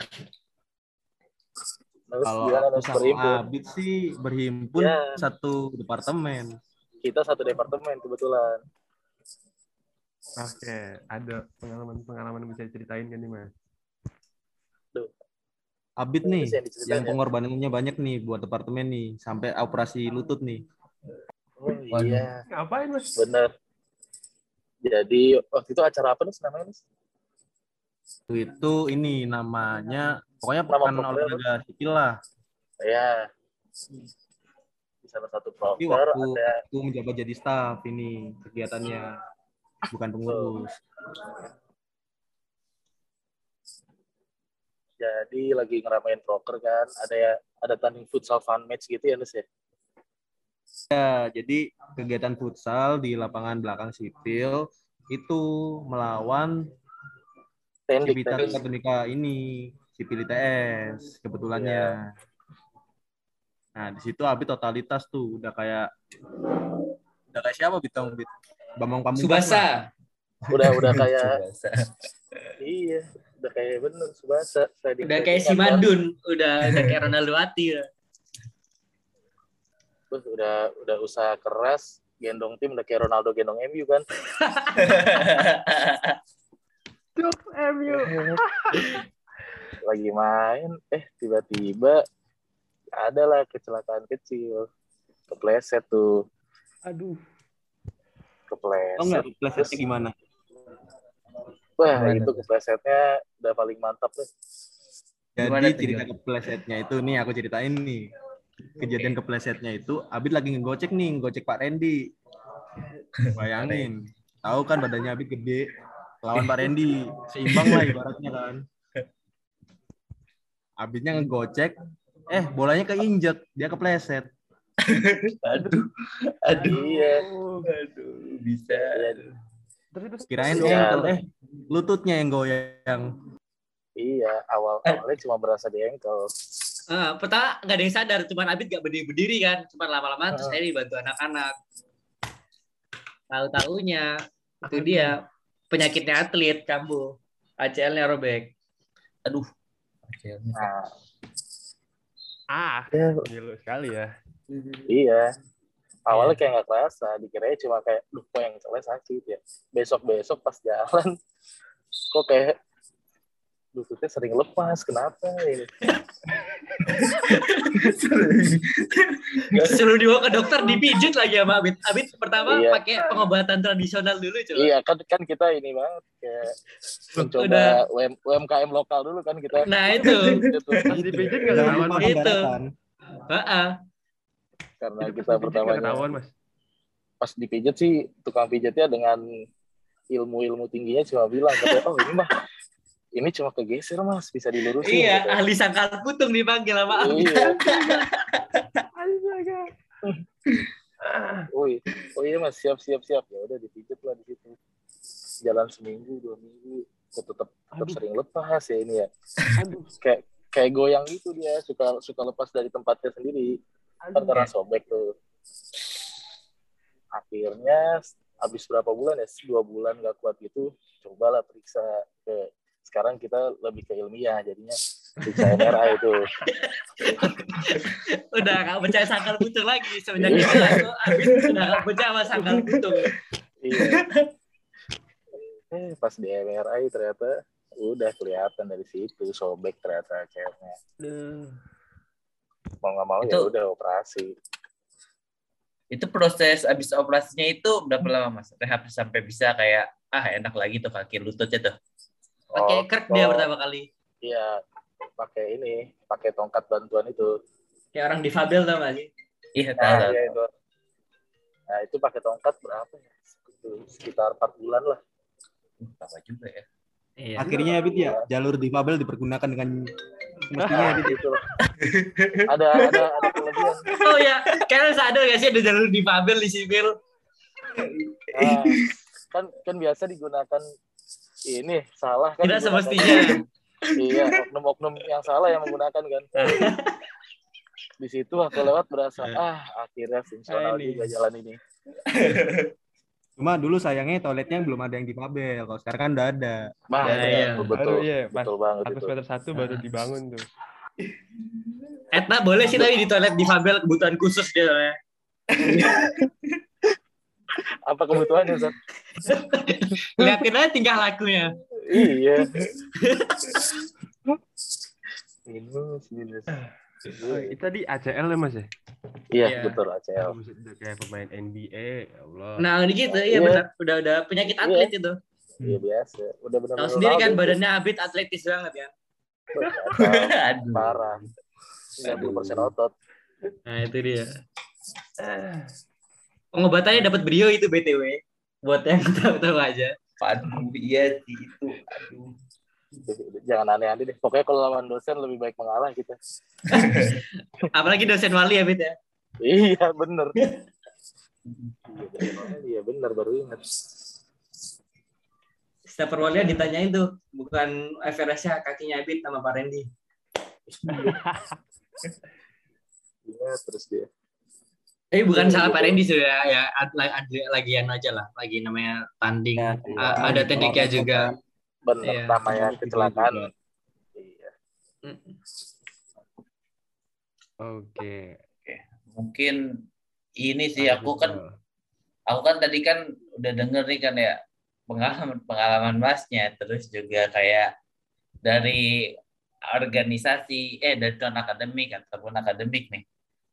[SPEAKER 5] Terus
[SPEAKER 4] Kalau aku
[SPEAKER 5] Mas
[SPEAKER 4] sama
[SPEAKER 5] berhimpun?
[SPEAKER 4] Abid sih berhimpun
[SPEAKER 5] Ya.
[SPEAKER 4] satu departemen.
[SPEAKER 5] Kita satu departemen kebetulan.
[SPEAKER 1] Oke, ada pengalaman-pengalaman yang bisa diceritain kan nih Mas?
[SPEAKER 4] Abid
[SPEAKER 5] Ini
[SPEAKER 4] nih
[SPEAKER 5] yang diceritain
[SPEAKER 4] yang
[SPEAKER 5] ya.
[SPEAKER 4] pengorbanannya banyak nih buat departemen nih sampai operasi lutut nih.
[SPEAKER 5] Oh
[SPEAKER 2] Waduh.
[SPEAKER 5] iya,
[SPEAKER 1] Ngapain Mas?
[SPEAKER 5] bener. Jadi waktu itu acara apa nih namanya Mas?
[SPEAKER 4] Itu, itu ini namanya pokoknya pekan olahraga sipil lah.
[SPEAKER 5] Ya, di salah satu
[SPEAKER 4] Tapi
[SPEAKER 5] proker
[SPEAKER 4] waktu
[SPEAKER 5] ada
[SPEAKER 4] aku menjabat jadi staff ini kegiatannya bukan pengurus.
[SPEAKER 5] jadi lagi ngeramein proker kan, ada ya ada tanding futsal fun match gitu ya Nus ya.
[SPEAKER 4] Ya, jadi kegiatan futsal di lapangan belakang sipil itu melawan
[SPEAKER 5] tendik.
[SPEAKER 4] Katonika ini, Sipil ITS kebetulannya. Nah, di situ Abid totalitas tuh udah kayak udah kayak siapa Bitong Bit? Bambang Pamungkas. lah.
[SPEAKER 3] Subasa
[SPEAKER 5] Udah udah kayak
[SPEAKER 2] Subasa.
[SPEAKER 5] iya, udah kayak bener Subasa. Sliding-
[SPEAKER 3] udah kayak si. Madun udah udah kayak Ronaldo Ati ya.
[SPEAKER 5] Wah, udah udah usaha keras, gendong tim udah kayak Ronaldo gendong MU kan.
[SPEAKER 1] Cuk, MU.
[SPEAKER 5] Lagi main, eh tiba-tiba adalah kecelakaan kecil. Kepleset tuh,
[SPEAKER 1] Aduh.
[SPEAKER 5] Kepleset.
[SPEAKER 4] Oh enggak, plesetnya gimana?
[SPEAKER 5] Wah,
[SPEAKER 2] Gimana
[SPEAKER 5] itu keplesetnya udah paling mantap tuh.
[SPEAKER 2] Gimana
[SPEAKER 4] Jadi
[SPEAKER 2] tuh,
[SPEAKER 4] cerita
[SPEAKER 2] gimana?
[SPEAKER 4] keplesetnya itu nih aku ceritain nih. Kejadian keplesetnya itu Abid lagi ngegocek nih, ngegocek Pak Randy. Bayangin. Tahu kan badannya Abid gede. Lawan Pak Randy, seimbang lah ibaratnya kan. Abidnya ngegocek, eh bolanya keinjek, dia kepleset.
[SPEAKER 2] aduh, aduh,
[SPEAKER 5] Iya.
[SPEAKER 2] aduh, bisa.
[SPEAKER 1] Terus terus
[SPEAKER 4] Kirain
[SPEAKER 5] Iya.
[SPEAKER 4] ankle, eh lututnya yang goyang.
[SPEAKER 5] Iya, awal awalnya cuma berasa di ankle.
[SPEAKER 3] Ah, pertama nggak ada yang sadar, cuman Abid nggak berdiri berdiri kan, cuman lama-lama terus
[SPEAKER 5] Ah.
[SPEAKER 3] saya dibantu anak-anak. Tahu-taunya itu dia penyakitnya atlet kambuh, ACL-nya robek.
[SPEAKER 2] Aduh. Oke,
[SPEAKER 5] Nah,
[SPEAKER 1] ah,
[SPEAKER 5] ya,
[SPEAKER 1] gila sekali ya.
[SPEAKER 5] Iya. Awalnya kayak nggak kerasa, dikiranya cuma kayak, duh kok yang celek sakit ya. Besok-besok pas jalan, kok kayak lututnya sering lepas, kenapa ini?
[SPEAKER 3] Suruh dibawa ke dokter dipijit lagi sama Abid. Abid pertama
[SPEAKER 5] Iya.
[SPEAKER 3] pakai pengobatan tradisional dulu coba.
[SPEAKER 5] Iya, kan kan kita ini banget, kayak mencoba
[SPEAKER 3] Udah.
[SPEAKER 5] UM, UMKM lokal dulu kan kita.
[SPEAKER 3] Nah itu,
[SPEAKER 1] dipijit nggak Mas.
[SPEAKER 3] Itu. Heeh.
[SPEAKER 5] Karena
[SPEAKER 1] Itu
[SPEAKER 5] kita pertamanya
[SPEAKER 1] ketahuan, Mas.
[SPEAKER 5] pas dipijit sih tukang pijatnya dengan ilmu-ilmu tingginya cuma bilang katanya, oh ini mah ini cuma kegeser mas bisa dilurusin
[SPEAKER 3] Iya,
[SPEAKER 5] gitu.
[SPEAKER 3] ahli sangkal putung dipanggil sama Abid.
[SPEAKER 5] iya oh, iya. oh iya mas siap siap siap ya udah dipijit lah di situ jalan seminggu dua minggu kok tetap tetap
[SPEAKER 1] Aduh.
[SPEAKER 5] sering lepas ya ini ya
[SPEAKER 1] aduh,
[SPEAKER 5] kayak kayak goyang gitu dia suka suka lepas dari tempatnya sendiri kan
[SPEAKER 1] aduh.
[SPEAKER 5] karena sobek tuh akhirnya habis berapa bulan ya dua bulan nggak kuat gitu cobalah periksa ke sekarang kita lebih ke ilmiah jadinya periksa MRI itu
[SPEAKER 3] Udah gak percaya sangkal putung lagi. Itu aku Abid udah gak percaya sama sangkal putung.
[SPEAKER 5] iya eh pas di MRI ternyata udah kelihatan dari situ sobek ternyata
[SPEAKER 1] Aduh.
[SPEAKER 5] Mau nggak mau ya
[SPEAKER 2] Itu-
[SPEAKER 5] udah operasi
[SPEAKER 2] Itu proses abis operasinya itu berapa lama mas? Rehab sampai bisa kayak ah enak lagi tuh kaki lututnya tuh.
[SPEAKER 3] Pakai
[SPEAKER 5] Oh,
[SPEAKER 3] kerk dia
[SPEAKER 5] oh,
[SPEAKER 3] pertama kali.
[SPEAKER 5] iya pakai ini pakai tongkat bantuan itu
[SPEAKER 3] Kayak orang difabel tau gak sih?
[SPEAKER 2] Iya tahu.
[SPEAKER 5] Nah, iya itu. Nah, itu pakai tongkat berapa ya? Sekitar- Sekitar 4 bulan lah.
[SPEAKER 2] Uh, Lama juga ya.
[SPEAKER 3] Iya.
[SPEAKER 4] Akhirnya Abid ya jalur difabel dipergunakan dengan semestinya Abid ya.
[SPEAKER 5] Gitu. ada ada ada kelebihan.
[SPEAKER 3] Oh ya, kalian sadar gak sih ada jalur difabel di sipil?
[SPEAKER 5] Nah, kan kan biasa digunakan ini salah kan.
[SPEAKER 3] Tidak semestinya.
[SPEAKER 5] Iya, oknum-oknum yang salah yang menggunakan kan. Di situ aku lewat berasa ah akhirnya fungsional
[SPEAKER 3] Ah, ini.
[SPEAKER 5] juga jalan ini.
[SPEAKER 4] Cuma dulu sayangnya toiletnya belum ada yang difabel. Kalau sekarang kan udah ada.
[SPEAKER 5] Bah,
[SPEAKER 3] Ya, iya.
[SPEAKER 5] betul,
[SPEAKER 1] Baru
[SPEAKER 5] betul,
[SPEAKER 1] iya, pas
[SPEAKER 5] betul banget
[SPEAKER 1] Satu
[SPEAKER 5] itu.
[SPEAKER 1] semester satu baru dibangun tuh.
[SPEAKER 3] Etna boleh sih tapi di toilet difabel kebutuhan khusus dia soalnya.
[SPEAKER 5] Apa kebutuhannya, Zat?
[SPEAKER 3] Liatin aja tingkah lakunya.
[SPEAKER 5] iya. Minus, minus.
[SPEAKER 1] Oh, itu tadi ACL ya mas ya?
[SPEAKER 5] Iya,
[SPEAKER 3] Iya.
[SPEAKER 5] betul ACL.
[SPEAKER 1] Buset, udah kayak pemain NBA, ya Allah.
[SPEAKER 3] Nah, gitu, iya
[SPEAKER 5] Iya.
[SPEAKER 3] benar. Udah udah penyakit atlet itu.
[SPEAKER 5] Iya biasa. Udah benar
[SPEAKER 3] Tahu sendiri kan badannya Abid atletis banget ya.
[SPEAKER 2] Aduh.
[SPEAKER 5] parah. 90% otot.
[SPEAKER 3] Nah, itu dia. Pengobatannya dapat brio itu BTW. Buat yang tahu-tahu aja.
[SPEAKER 2] Aduh, iya sih itu. Aduh.
[SPEAKER 5] Jangan aneh-aneh deh. Pokoknya kalau lawan dosen lebih baik mengalah kita.
[SPEAKER 3] Apalagi dosen wali ya, Bid ya.
[SPEAKER 5] Iya, bener. Iya, bener. Baru ingat.
[SPEAKER 3] Setiap perwalian ditanyain tuh, bukan Everestnya kakinya Abid sama Pak Randy.
[SPEAKER 5] Iya, terus dia.
[SPEAKER 3] Eh bukan
[SPEAKER 5] Iya,
[SPEAKER 3] salah
[SPEAKER 5] iya.
[SPEAKER 3] Pak Randy sudah ya, ad- ad- lagian aja lah, lagi namanya tanding.
[SPEAKER 4] Ya,
[SPEAKER 3] ada tekniknya juga.
[SPEAKER 5] Bener,
[SPEAKER 3] Iya.
[SPEAKER 5] namanya kecelakaan. Iya.
[SPEAKER 3] Mm.
[SPEAKER 1] Oke.
[SPEAKER 2] Mungkin ini sih
[SPEAKER 1] Nah,
[SPEAKER 2] aku kan aku kan tadi kan udah denger nih kan ya pengalaman pengalaman masnya terus juga kayak dari organisasi eh dari non akademik ataupun akademik nih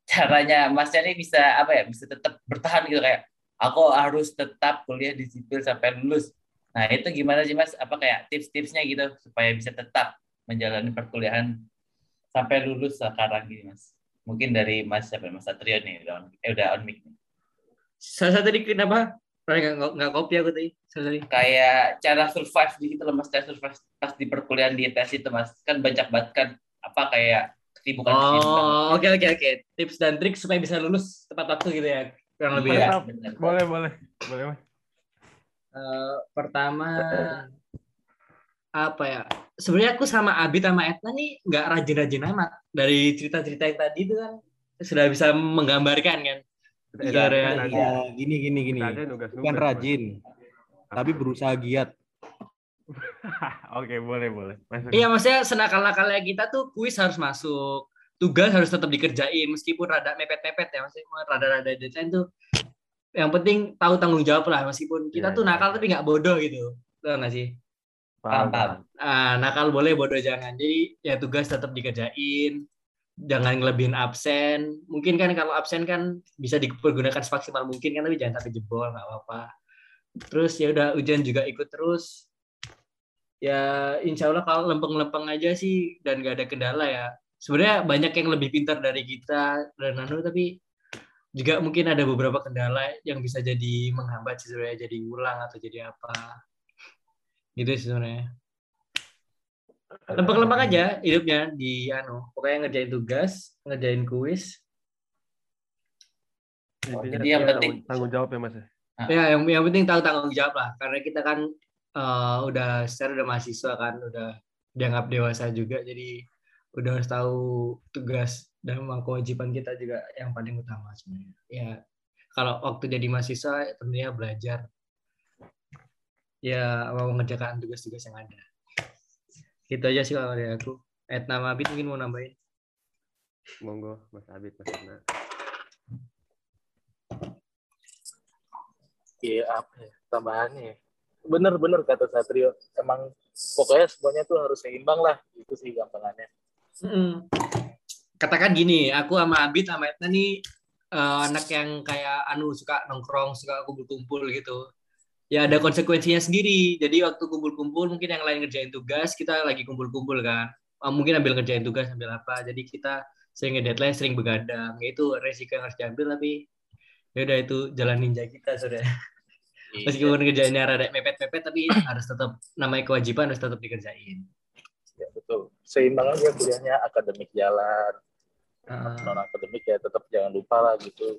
[SPEAKER 2] caranya masnya nih bisa apa ya bisa tetap bertahan gitu kayak aku harus tetap kuliah di sipil sampai lulus nah itu gimana sih mas apa kayak tips-tipsnya gitu supaya bisa tetap menjalani perkuliahan sampai lulus sekarang gini mas mungkin dari mas siapa mas Satrio nih udah on, eh, udah on mic nih.
[SPEAKER 3] Saya tadi kenapa? Nggak, nggak, nggak kopi aku tadi. Sorry.
[SPEAKER 2] kayak cara survive di gitu loh mas cara survive pas di perkuliahan di ITS itu mas kan banyak banget kan apa kayak kesibukan
[SPEAKER 3] Oh, oke oke oke. Tips dan trik supaya bisa lulus tepat waktu gitu ya. Kurang lebih
[SPEAKER 2] Iya,
[SPEAKER 3] ya.
[SPEAKER 1] Boleh, boleh. Boleh, Mas.
[SPEAKER 3] Eh, pertama apa ya? Sebenarnya aku sama Abid sama Etna nih nggak rajin-rajin amat. Dari cerita-cerita yang tadi itu kan sudah bisa menggambarkan kan.
[SPEAKER 1] Eh,
[SPEAKER 3] Iya,
[SPEAKER 1] kan ada-
[SPEAKER 4] Ya, gini gini gini. Bukan
[SPEAKER 1] Mas.
[SPEAKER 4] rajin, tapi berusaha giat.
[SPEAKER 1] Oke, boleh, boleh. Masuk.
[SPEAKER 3] Iya maksudnya senakal-nakalnya kita tuh kuis harus masuk. Tugas harus tetap dikerjain meskipun rada mepet-mepet ya maksudnya rada-rada deadline tuh yang penting tahu tanggung jawab lah meskipun kita
[SPEAKER 1] Iya,
[SPEAKER 3] tuh
[SPEAKER 1] iya,
[SPEAKER 3] nakal tapi nggak bodoh gitu. Tahu nggak sih?
[SPEAKER 2] paham paham
[SPEAKER 3] Ah, nakal boleh bodoh jangan. Jadi ya tugas tetap dikerjain. Jangan ngelebihin absen. Mungkin kan kalau absen kan bisa dipergunakan semaksimal mungkin kan tapi jangan sampai jebol nggak apa-apa. Terus ya udah ujian juga ikut terus. Ya insya Allah kalau lempeng-lempeng aja sih dan gak ada kendala ya. Sebenarnya banyak yang lebih pintar dari kita dan anu tapi juga mungkin ada beberapa kendala yang bisa jadi menghambat sih sebenarnya jadi ngulang atau jadi apa. Gitu sih sebenarnya lempeng-lempeng aja hidupnya di anu pokoknya ngerjain tugas ngerjain kuis
[SPEAKER 1] Intinya
[SPEAKER 2] jadi yang penting-
[SPEAKER 1] tanggung jawab ya, Mas. ya?
[SPEAKER 3] ya yang yang penting tahu tanggung jawab lah karena kita kan eh, udah secara udah mahasiswa kan udah dianggap dewasa juga jadi udah harus tahu tugas dan memang kewajiban kita juga yang paling utama sebenarnya ya kalau waktu jadi mahasiswa tentunya belajar ya mau mengerjakan tugas-tugas yang ada gitu aja sih kalau dari aku Etna Mabit mungkin mau nambahin
[SPEAKER 1] Monggo, Mas Abid, Mas Erna.
[SPEAKER 5] Iya apa ya tambahannya ya. Bener-bener kata Satrio. Emang pokoknya semuanya tuh harus seimbang lah. Itu sih gampangannya.
[SPEAKER 3] Mm. Katakan gini, aku sama Abid sama Etna nih eh, anak yang kayak anu suka nongkrong, suka kumpul-kumpul gitu. Ya ada konsekuensinya sendiri. Jadi waktu kumpul-kumpul mungkin yang lain ngerjain tugas, kita lagi kumpul-kumpul kan. Eh, mungkin ambil ngerjain tugas, ambil apa. Jadi kita sering deadline, sering begadang. Ya Itu resiko yang harus diambil tapi ya udah itu jalan ninja kita sudah.
[SPEAKER 5] Iya.
[SPEAKER 3] Meskipun kerjainnya rada mepet-mepet tapi harus tetap namanya kewajiban harus tetap dikerjain.
[SPEAKER 5] Ya, betul. Seimbang aja kuliahnya akademik jalan.
[SPEAKER 3] Ah,
[SPEAKER 5] Non akademik ya tetap jangan lupa lah gitu.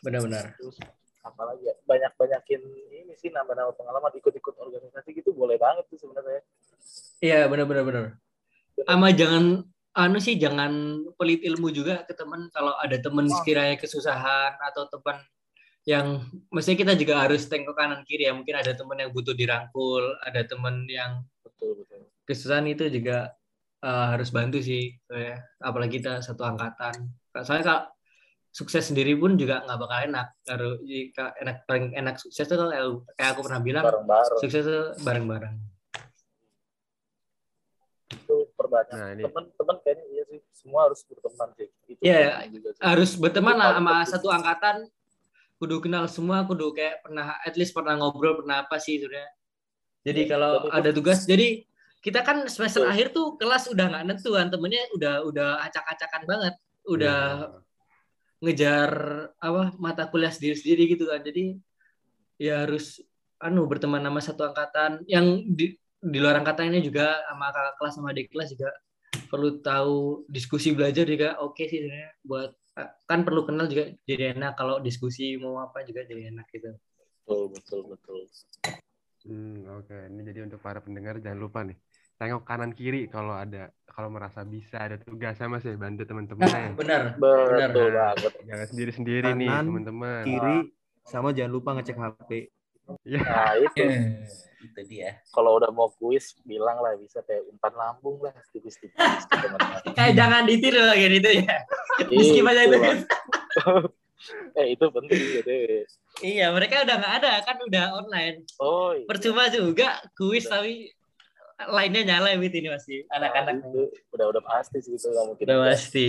[SPEAKER 3] benar-benar.
[SPEAKER 5] Terus apalagi ya banyak-banyakin ini sih nambah-nambah pengalaman ikut-ikut organisasi gitu boleh banget tuh sebenarnya.
[SPEAKER 3] Iya benar-benar benar. Ama jangan anu sih jangan pelit ilmu juga ke teman kalau ada teman sekiranya kesusahan atau teman yang mestinya kita juga harus tengok kanan kiri ya mungkin ada teman yang butuh dirangkul ada teman yang
[SPEAKER 5] Betul betul.
[SPEAKER 3] kesusahan itu juga eh, harus bantu sih ya. apalagi kita satu angkatan soalnya kalau sukses sendiri pun juga nggak bakal enak harus jika enak paling enak sukses itu kalau kayak aku pernah bilang
[SPEAKER 5] Bareng-bareng
[SPEAKER 3] sukses itu bareng-bareng
[SPEAKER 5] itu perbanyak.
[SPEAKER 1] Nah, ini
[SPEAKER 5] Teman-teman kayaknya iya sih semua harus berteman sih. Itu
[SPEAKER 3] Iya,
[SPEAKER 5] penting juga sih.
[SPEAKER 3] harus berteman lah sama satu angkatan kudu kenal semua kudu kayak pernah at least pernah ngobrol pernah apa sih sebenarnya. Jadi
[SPEAKER 5] Iya,
[SPEAKER 3] kalau ada tugas jadi kita kan semester akhir tuh kelas udah nggak nentuan temennya udah udah acak-acakan banget. Udah
[SPEAKER 1] Iya.
[SPEAKER 3] ngejar apa mata kuliah sendiri-sendiri gitu kan. Jadi ya harus anu berteman sama satu angkatan. Yang di di luar angkatan ini juga sama kakak kelas sama adik kelas juga perlu tahu diskusi belajar juga oke sih sebenarnya buat kan perlu kenal juga jadi enak kalau diskusi mau apa juga jadi enak gitu
[SPEAKER 5] betul betul betul.
[SPEAKER 1] Hmm, oke. Ini jadi untuk para pendengar jangan lupa nih. Tengok kanan kiri kalau ada kalau merasa bisa ada tugas sama sih bantu teman-teman.
[SPEAKER 3] benar
[SPEAKER 5] Betul
[SPEAKER 1] Nah,
[SPEAKER 5] banget.
[SPEAKER 1] Jangan sendiri-sendiri nih,
[SPEAKER 4] Kanan,
[SPEAKER 1] teman-teman.
[SPEAKER 4] Kiri sama jangan lupa ngecek HP.
[SPEAKER 5] Nah itu
[SPEAKER 2] itu dia
[SPEAKER 5] kalau udah mau kuis bilang lah bisa kayak umpan lambung lah tipis-tipis teman-teman.
[SPEAKER 3] eh jangan ditiru lagi itu ya Di skip aja itu.
[SPEAKER 5] Eh itu penting gitu.
[SPEAKER 3] Iya, mereka udah nggak ada kan udah online.
[SPEAKER 5] Oh iya.
[SPEAKER 3] Percuma juga kuis tapi lainnya nyala gitu ini masih anak-anak.
[SPEAKER 5] Itu udah udah pasti sih itu nggak mungkin.
[SPEAKER 3] Udah pasti.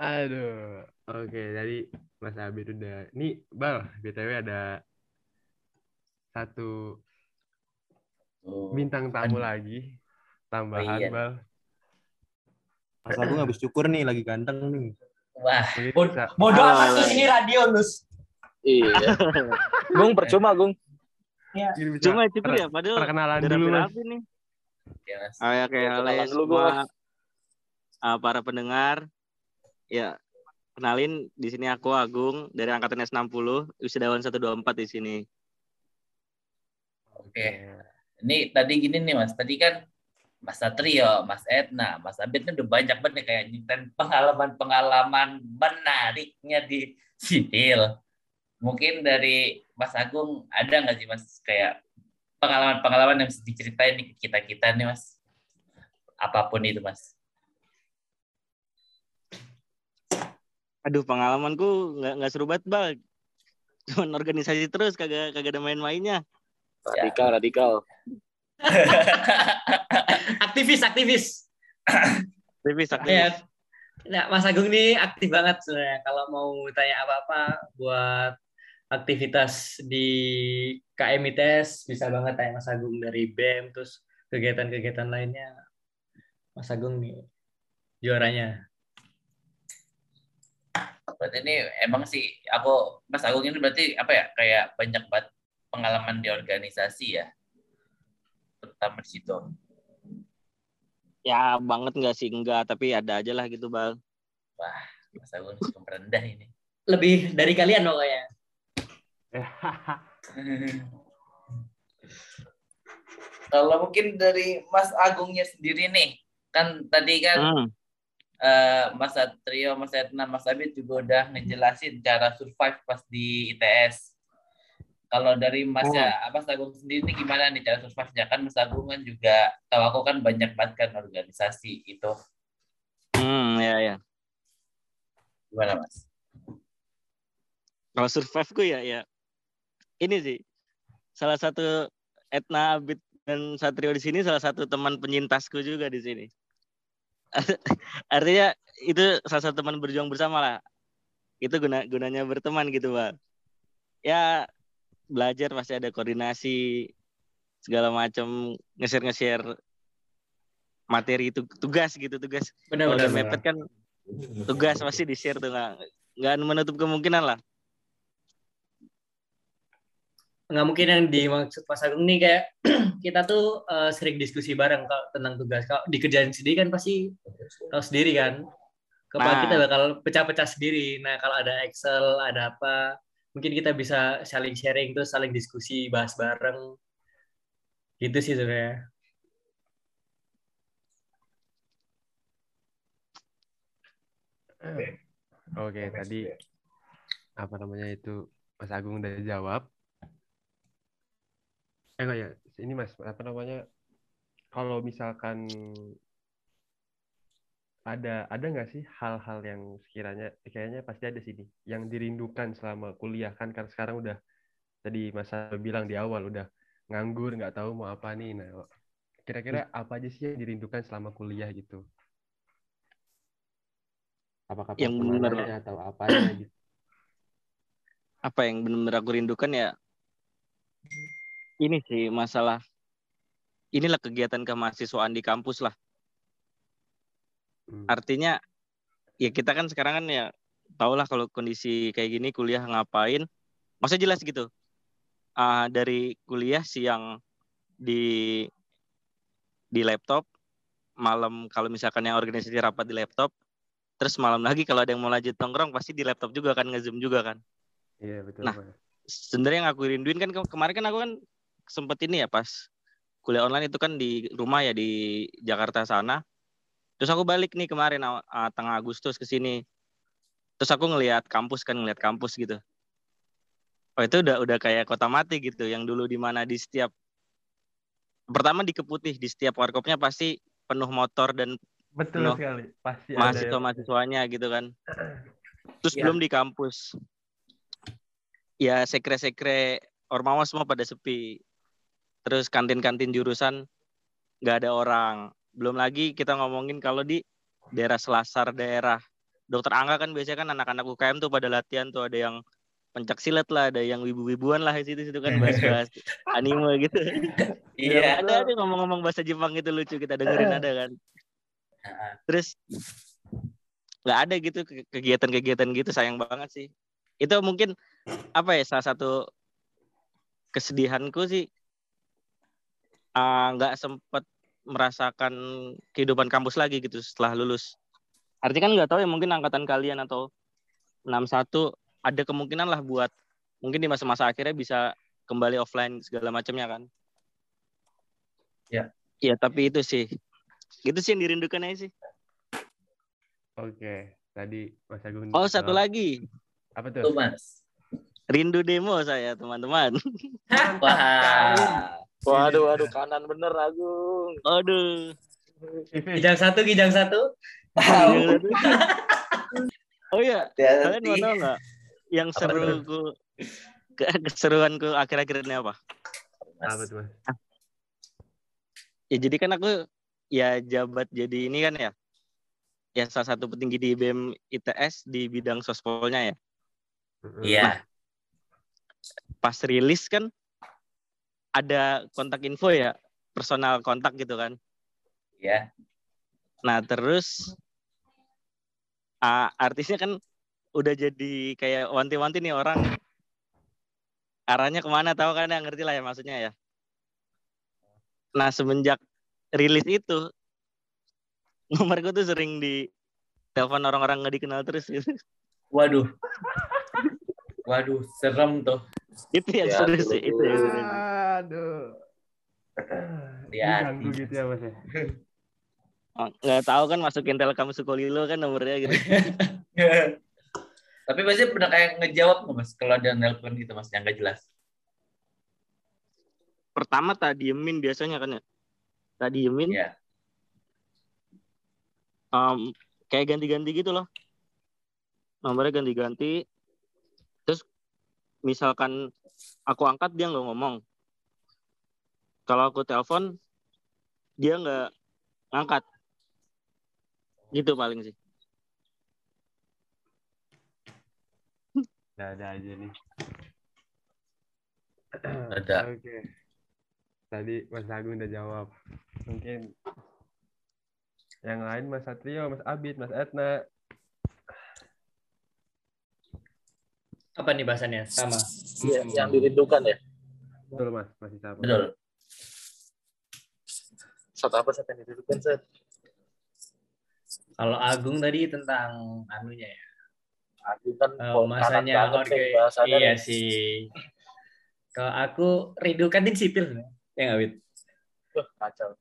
[SPEAKER 1] Aduh. Oke, jadi Mas Abid udah. Nih, Bal, BTW ada satu
[SPEAKER 2] Tuh.
[SPEAKER 1] bintang tamu
[SPEAKER 2] Aduh.
[SPEAKER 1] lagi. Tambahan,
[SPEAKER 2] Oh, iya.
[SPEAKER 1] Bal.
[SPEAKER 4] Mas Agung habis cukur nih, lagi ganteng nih.
[SPEAKER 2] Wah,
[SPEAKER 3] Bod-
[SPEAKER 1] bisa
[SPEAKER 3] Bodoh
[SPEAKER 5] Ah,
[SPEAKER 3] amat Lus,
[SPEAKER 5] iya.
[SPEAKER 3] ini radio Lus.
[SPEAKER 5] Iya. Gung percuma Gung.
[SPEAKER 1] mungkin bisa
[SPEAKER 6] Cuma cukup ya, padahal
[SPEAKER 1] perkenalan dulu, Mas.
[SPEAKER 6] nih.
[SPEAKER 2] ya, Mas.
[SPEAKER 6] Oh ya, kayak
[SPEAKER 5] dulu,
[SPEAKER 6] semua uh, para pendengar. Ya, kenalin di sini aku Agung dari angkatan S60, wisudawan 124 di sini.
[SPEAKER 2] Oke. Ini tadi gini nih Mas, tadi kan Mas Satrio, Mas Edna, Mas Abid udah banyak banget nih kayak nyeritain pengalaman-pengalaman menariknya di sipil. Mungkin dari Mas Agung ada nggak sih Mas kayak pengalaman-pengalaman yang bisa diceritain nih ke kita-kita nih Mas? Apa pun itu Mas.
[SPEAKER 6] Aduh, pengalamanku nggak nggak seru banget, Bal. Cuman organisasi terus, kagak kagak ada main-mainnya.
[SPEAKER 5] Radikal, radikal.
[SPEAKER 3] aktivis, aktivis.
[SPEAKER 6] Aktivis, aktivis.
[SPEAKER 3] Ya. Nah, Mas Agung ini aktif banget sebenarnya. Kalau mau tanya apa-apa buat aktivitas di KMITS bisa banget tanya Mas Agung dari BEM terus kegiatan-kegiatan lainnya. Mas Agung nih juaranya.
[SPEAKER 2] Berarti ini emang sih aku Mas Agung ini berarti apa ya kayak banyak banget pengalaman di organisasi ya. Terutama di situ.
[SPEAKER 6] Ya, banget nggak sih? Enggak, tapi ada aja lah gitu, Bal.
[SPEAKER 2] Mas Agung cukup rendah ini.
[SPEAKER 3] Lebih dari kalian pokoknya.
[SPEAKER 2] Kalau mungkin dari Mas Agungnya sendiri nih, kan tadi kan
[SPEAKER 6] Hmm.
[SPEAKER 2] Eh, Mas Satrio, Mas Etna, Mas Abid juga udah ngejelasin cara survive pas di ITS. Kalau dari Mas ya, Mas Agung sendiri nih gimana nih cara survive-nya? Kan Mas Agung kan juga, tahu aku kan banyak banget kan organisasi itu.
[SPEAKER 6] Hmm, ya ya.
[SPEAKER 2] Gimana Mas?
[SPEAKER 6] Kalau survive gue ya ya ini sih salah satu Etna Abid dan Satrio di sini salah satu teman penyintasku juga di sini. Artinya itu salah satu teman berjuang bersama lah. Itu guna gunanya berteman gitu, Pak. Ya belajar pasti ada koordinasi segala macam nge-share-nge-share materi itu tugas gitu tugas
[SPEAKER 3] Benar
[SPEAKER 6] kalau
[SPEAKER 3] benar.
[SPEAKER 6] udah mepet kan tugas pasti di share tuh nggak nggak menutup kemungkinan lah
[SPEAKER 3] nggak mungkin yang dimaksud Mas Agung nih kayak kita tuh eh, sering diskusi bareng kalau tentang tugas. Kalau dikerjain sendiri kan pasti tahu sendiri kan. Kepala
[SPEAKER 6] Nah.
[SPEAKER 3] kita bakal pecah-pecah sendiri. Nah kalau ada Excel, ada apa, mungkin kita bisa saling sharing terus saling diskusi, bahas bareng. Gitu sih sebenarnya.
[SPEAKER 1] Oke, tadi apa namanya itu Mas Agung udah jawab. Eh enggak ya, ini Mas, apa namanya? Kalau misalkan ada ada nggak sih hal-hal yang sekiranya kayaknya pasti ada sini yang dirindukan selama kuliah kan kan sekarang udah tadi Mas bilang di awal udah nganggur nggak tahu mau apa nih nah kira-kira apa aja sih yang dirindukan selama kuliah gitu apakah
[SPEAKER 6] Yang benar.
[SPEAKER 1] atau apanya gitu
[SPEAKER 6] apa yang benar-benar aku rindukan ya ini sih masalah inilah kegiatan kemahasiswaan di kampus lah.
[SPEAKER 1] Hmm.
[SPEAKER 6] artinya ya kita kan sekarang kan ya tau lah kalau kondisi kayak gini kuliah ngapain. Maksudnya jelas gitu. Ah, dari kuliah siang di di laptop malam kalau misalkan yang organisasi rapat di laptop terus malam lagi kalau ada yang mau lanjut nongkrong pasti di laptop juga kan nge-zoom juga kan.
[SPEAKER 1] Iya betul
[SPEAKER 6] Nah, sebenarnya yang aku rinduin kan ke- kemarin kan aku kan sempet ini ya pas kuliah online itu kan di rumah ya di Jakarta sana. Terus aku balik nih kemarin ah, tengah Agustus ke sini. Terus aku ngelihat kampus kan ngelihat kampus gitu. Oh itu udah udah kayak kota mati gitu. Yang dulu di mana di setiap pertama di Keputih di setiap warkopnya pasti penuh motor dan
[SPEAKER 1] Betul
[SPEAKER 6] penuh
[SPEAKER 1] sekali. Pasti ada
[SPEAKER 6] mahasiswa mahasiswanya gitu kan terus
[SPEAKER 2] Iya.
[SPEAKER 6] belum di kampus ya sekre-sekre ormawa semua pada sepi terus kantin-kantin jurusan nggak ada orang. Belum lagi kita ngomongin kalau di daerah selasar daerah dokter angga kan biasanya kan anak-anak UKM tuh pada latihan tuh. Ada yang pencak silat lah ada yang wibu-wibuan lah di situ situ kan bahas-bahas anime gitu.
[SPEAKER 2] Iya.
[SPEAKER 6] ada ada ngomong-ngomong bahasa Jepang itu lucu kita dengerin ada kan. Terus nggak ada gitu ke- kegiatan-kegiatan gitu sayang banget sih. Itu mungkin apa ya salah satu kesedihanku sih ah, nggak sempet merasakan kehidupan kampus lagi gitu setelah lulus artinya kan nggak tahu ya mungkin angkatan kalian atau 61 ada kemungkinan lah buat mungkin di masa-masa akhirnya bisa kembali offline segala macamnya kan
[SPEAKER 2] Ya.
[SPEAKER 6] Iya tapi itu sih itu sih yang dirindukan aja sih
[SPEAKER 1] Oke, tadi Mas Agung.
[SPEAKER 6] oh satu lagi
[SPEAKER 1] Apa tuh?
[SPEAKER 2] Tuh, Mas.
[SPEAKER 6] rindu demo saya teman-teman
[SPEAKER 2] Wah.
[SPEAKER 5] Waduh, waduh, kanan bener Agung.
[SPEAKER 6] aduh
[SPEAKER 3] Kijang satu, kijang satu.
[SPEAKER 6] oh iya kalian mau tahu nggak yang
[SPEAKER 2] Apa
[SPEAKER 6] seru ku ke- keseruanku akhir-akhir ini apa
[SPEAKER 1] apa tuh Mas?
[SPEAKER 6] ya jadi kan aku ya jabat jadi ini kan ya ya salah satu petinggi di BEM ITS di bidang sospolnya ya.
[SPEAKER 2] Iya.
[SPEAKER 6] pas rilis kan ada kontak info ya personal kontak gitu kan
[SPEAKER 2] Iya.
[SPEAKER 6] nah terus ah, artisnya kan udah jadi kayak wanti-wanti nih orang arahnya ke mana tahu kan ya ngerti lah ya maksudnya ya nah semenjak rilis itu nomorku tuh sering di telepon orang-orang nggak dikenal terus gitu.
[SPEAKER 2] Waduh. Waduh, serem tuh.
[SPEAKER 6] itu yang
[SPEAKER 5] Ya,
[SPEAKER 6] seru
[SPEAKER 5] betul.
[SPEAKER 6] sih itu yang seru.
[SPEAKER 1] Aduh.
[SPEAKER 2] Ya.
[SPEAKER 1] Diganggu gitu ya Mas ya.
[SPEAKER 6] Oh, nggak tahu kan masukin telkom sukolilo kan nomornya gitu
[SPEAKER 2] Tapi pasti pernah kayak ngejawab nggak mas kalau ada nelpon gitu mas yang nggak jelas.
[SPEAKER 6] pertama tak diemin biasanya kan ya tak diemin
[SPEAKER 2] Iya.
[SPEAKER 6] um, kayak ganti-ganti gitu loh nomornya ganti-ganti terus misalkan aku angkat dia nggak ngomong kalau aku telepon dia nggak ngangkat gitu paling sih
[SPEAKER 1] Ada aja nih.
[SPEAKER 2] Ada.
[SPEAKER 1] Oke. Tadi Mas Agung udah jawab. Mungkin yang lain Mas Satrio, Mas Abid, Mas Etna.
[SPEAKER 3] Apa nih bahasannya? Sama.
[SPEAKER 5] Iya, yang dirindukan ya.
[SPEAKER 1] Betul Mas, masih sama.
[SPEAKER 2] Betul.
[SPEAKER 5] Satu apa set yang dirindukan set?
[SPEAKER 3] Kalau Agung tadi tentang anunya ya.
[SPEAKER 5] Agung kan
[SPEAKER 3] Oh, masanya
[SPEAKER 5] banget
[SPEAKER 3] orga.
[SPEAKER 5] nih bahasannya
[SPEAKER 3] Iya
[SPEAKER 5] nih.
[SPEAKER 3] sih. Kalau aku rindu kantin sipil. Ya nggak, Wit?
[SPEAKER 5] Kacau.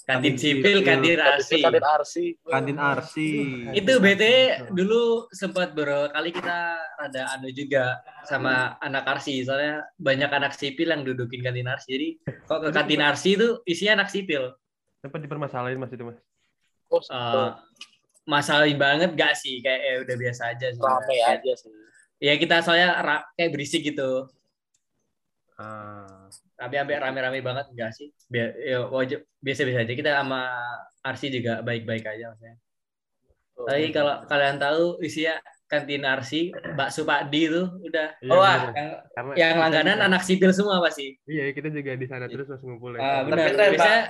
[SPEAKER 3] Kantin sipil, kantin arsi.
[SPEAKER 5] kantin arsi.
[SPEAKER 4] Kantin Arsi.
[SPEAKER 3] Itu BT dulu sempat beberapa kali kita ada anu juga sama anak arsi. Soalnya banyak anak sipil yang dudukin kantin arsi. Jadi kok ke kantin arsi itu isinya anak sipil.
[SPEAKER 1] Sempat dipermasalahin Mas itu Mas.
[SPEAKER 5] Oh,
[SPEAKER 3] Eh, masalahin banget gak sih? Kayak ya udah biasa aja sih.
[SPEAKER 5] rame aja sih.
[SPEAKER 3] Ya kita soalnya kayak berisik gitu.
[SPEAKER 1] Ah.
[SPEAKER 3] Tapi sampai rame-rame banget enggak sih? Ya, wajib biasa-biasa aja. Kita sama Arsi juga baik-baik aja maksudnya.
[SPEAKER 5] Oh,
[SPEAKER 3] Tapi kalau kalian tahu isinya kantin Arsi, bakso Pak Di itu udah
[SPEAKER 1] Iya,
[SPEAKER 2] Oh, wah.
[SPEAKER 1] bener.
[SPEAKER 3] yang,
[SPEAKER 1] Karena
[SPEAKER 3] yang langganan
[SPEAKER 1] juga-
[SPEAKER 3] anak sipil semua pasti.
[SPEAKER 1] Iya, kita juga di sana terus Mas ngumpul ya.
[SPEAKER 3] Ah, benar. Biasanya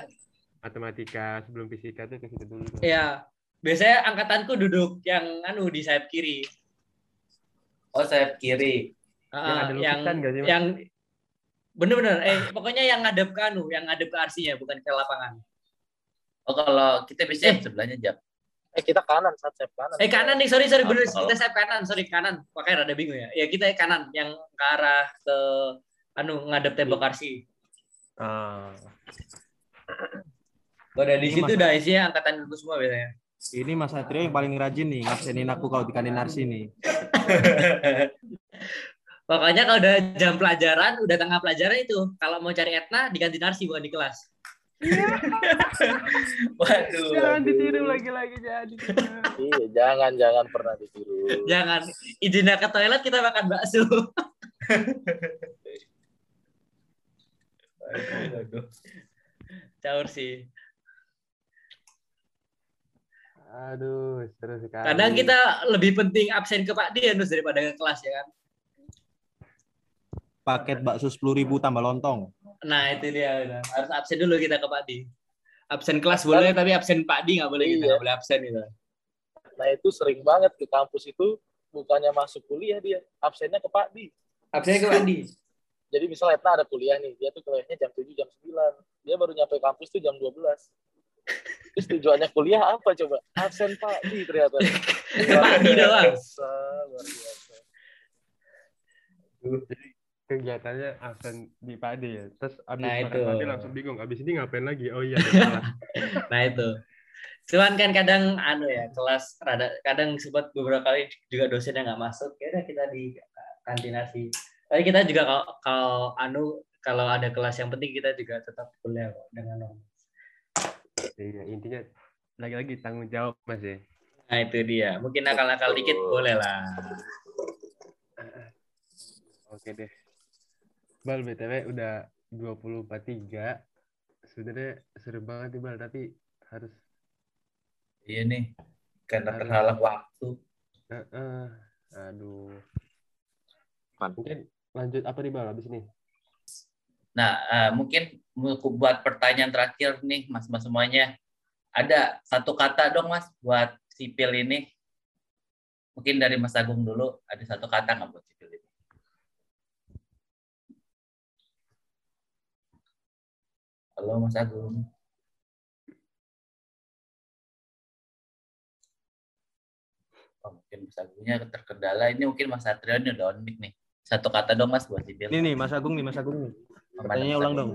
[SPEAKER 1] Matematika sebelum fisika tuh ke situ dulu.
[SPEAKER 3] ya biasanya angkatanku duduk yang anu di sayap kiri.
[SPEAKER 2] Oh sayap kiri.
[SPEAKER 1] Yang ada
[SPEAKER 3] yang
[SPEAKER 1] lukisan nggak sih,
[SPEAKER 3] yang bener-bener eh pokoknya yang ngadep ke anu, yang ngadep ke arsinya bukan ke lapangan.
[SPEAKER 2] Oh kalau kita biasanya sebelahnya jam.
[SPEAKER 5] Eh, kita kanan, saat saya kanan.
[SPEAKER 3] Eh kanan nih, sorry sorry bener
[SPEAKER 2] Apa?
[SPEAKER 3] kita sayap kanan, sorry kanan. Makanya rada bingung ya. Ya kita kanan yang ke arah ke anu ngadep tembok arsi.
[SPEAKER 1] Ah.
[SPEAKER 3] Udah di
[SPEAKER 4] Ini
[SPEAKER 3] situ udah isinya angkatan dulu semua biasanya.
[SPEAKER 4] Ini Mas Satrio yang paling rajin nih ngabsenin aku kalau di kantin Arsi nih.
[SPEAKER 3] Pokoknya kalau udah jam pelajaran, udah tengah pelajaran itu, kalau mau cari Etna di kantin arsi bukan di kelas.
[SPEAKER 2] Waduh.
[SPEAKER 1] Jangan
[SPEAKER 2] waduh.
[SPEAKER 1] ditiru lagi-lagi jadi.
[SPEAKER 5] Iya, jangan jangan pernah ditiru.
[SPEAKER 3] Jangan izinnya ke toilet kita makan bakso.
[SPEAKER 2] Waduh.
[SPEAKER 3] Caur sih.
[SPEAKER 1] Aduh, seru sekali.
[SPEAKER 3] Kadang kita lebih penting absen ke Pak Dianus daripada ke kelas ya kan.
[SPEAKER 4] Paket bakso sepuluh ribu tambah lontong.
[SPEAKER 3] Nah itu dia harus absen dulu kita ke Pak Di. Absen kelas boleh tapi absen Pak Di nggak boleh kita
[SPEAKER 5] Iya.
[SPEAKER 3] nggak boleh absen gitu.
[SPEAKER 5] Nah itu sering banget ke kampus itu bukannya masuk kuliah dia, absennya ke Pak Di.
[SPEAKER 3] Absennya ke Pak Di.
[SPEAKER 5] Jadi misalnya Etna ada kuliah nih, dia tuh kuliahnya jam 7, jam 9. Dia baru nyampe kampus tuh jam 12. Terus tujuannya kuliah apa coba? Absen Pak Di ternyata.
[SPEAKER 3] Pak Di doang.
[SPEAKER 5] Luar biasa.
[SPEAKER 1] Kegiatannya absen di Pade ya. Terus abis
[SPEAKER 3] Nah,
[SPEAKER 1] makan
[SPEAKER 3] itu.
[SPEAKER 1] Pade langsung bingung. Abis ini ngapain lagi? Oh iya.
[SPEAKER 3] Nah itu. Cuman kan kadang anu ya kelas rada kadang sempat beberapa kali juga dosen yang nggak masuk. Ya udah kita di kantinasi. Tapi kita juga kalau, kalau anu kalau ada kelas yang penting kita juga tetap kuliah kok dengan normal.
[SPEAKER 1] Iya, intinya lagi-lagi tanggung jawab Mas ya.
[SPEAKER 3] Nah itu dia. Mungkin nakal-nakal dikit boleh lah.
[SPEAKER 1] Oke deh. Bal BTW udah 2043. Sebenarnya seru banget nih Bal, tapi harus
[SPEAKER 2] Iya nih. Karena terhalang waktu.
[SPEAKER 1] eh, eh, aduh.
[SPEAKER 6] Pan.
[SPEAKER 1] Mungkin lanjut apa nih Bal abis ini?
[SPEAKER 2] Nah, eh, mungkin buat pertanyaan terakhir nih, mas-mas semuanya. Ada satu kata dong, mas, buat sipil ini. Mungkin dari Mas Agung dulu, ada satu kata nggak buat sipil Halo, Mas Agung. Oh, mungkin Mas Agungnya terkendala. Ini mungkin Mas Satrio ini udah on mic nih. Satu kata dong, Mas, buat sipil.
[SPEAKER 4] Ini nih Mas Agung nih Mas Agung nih. Ulang dong.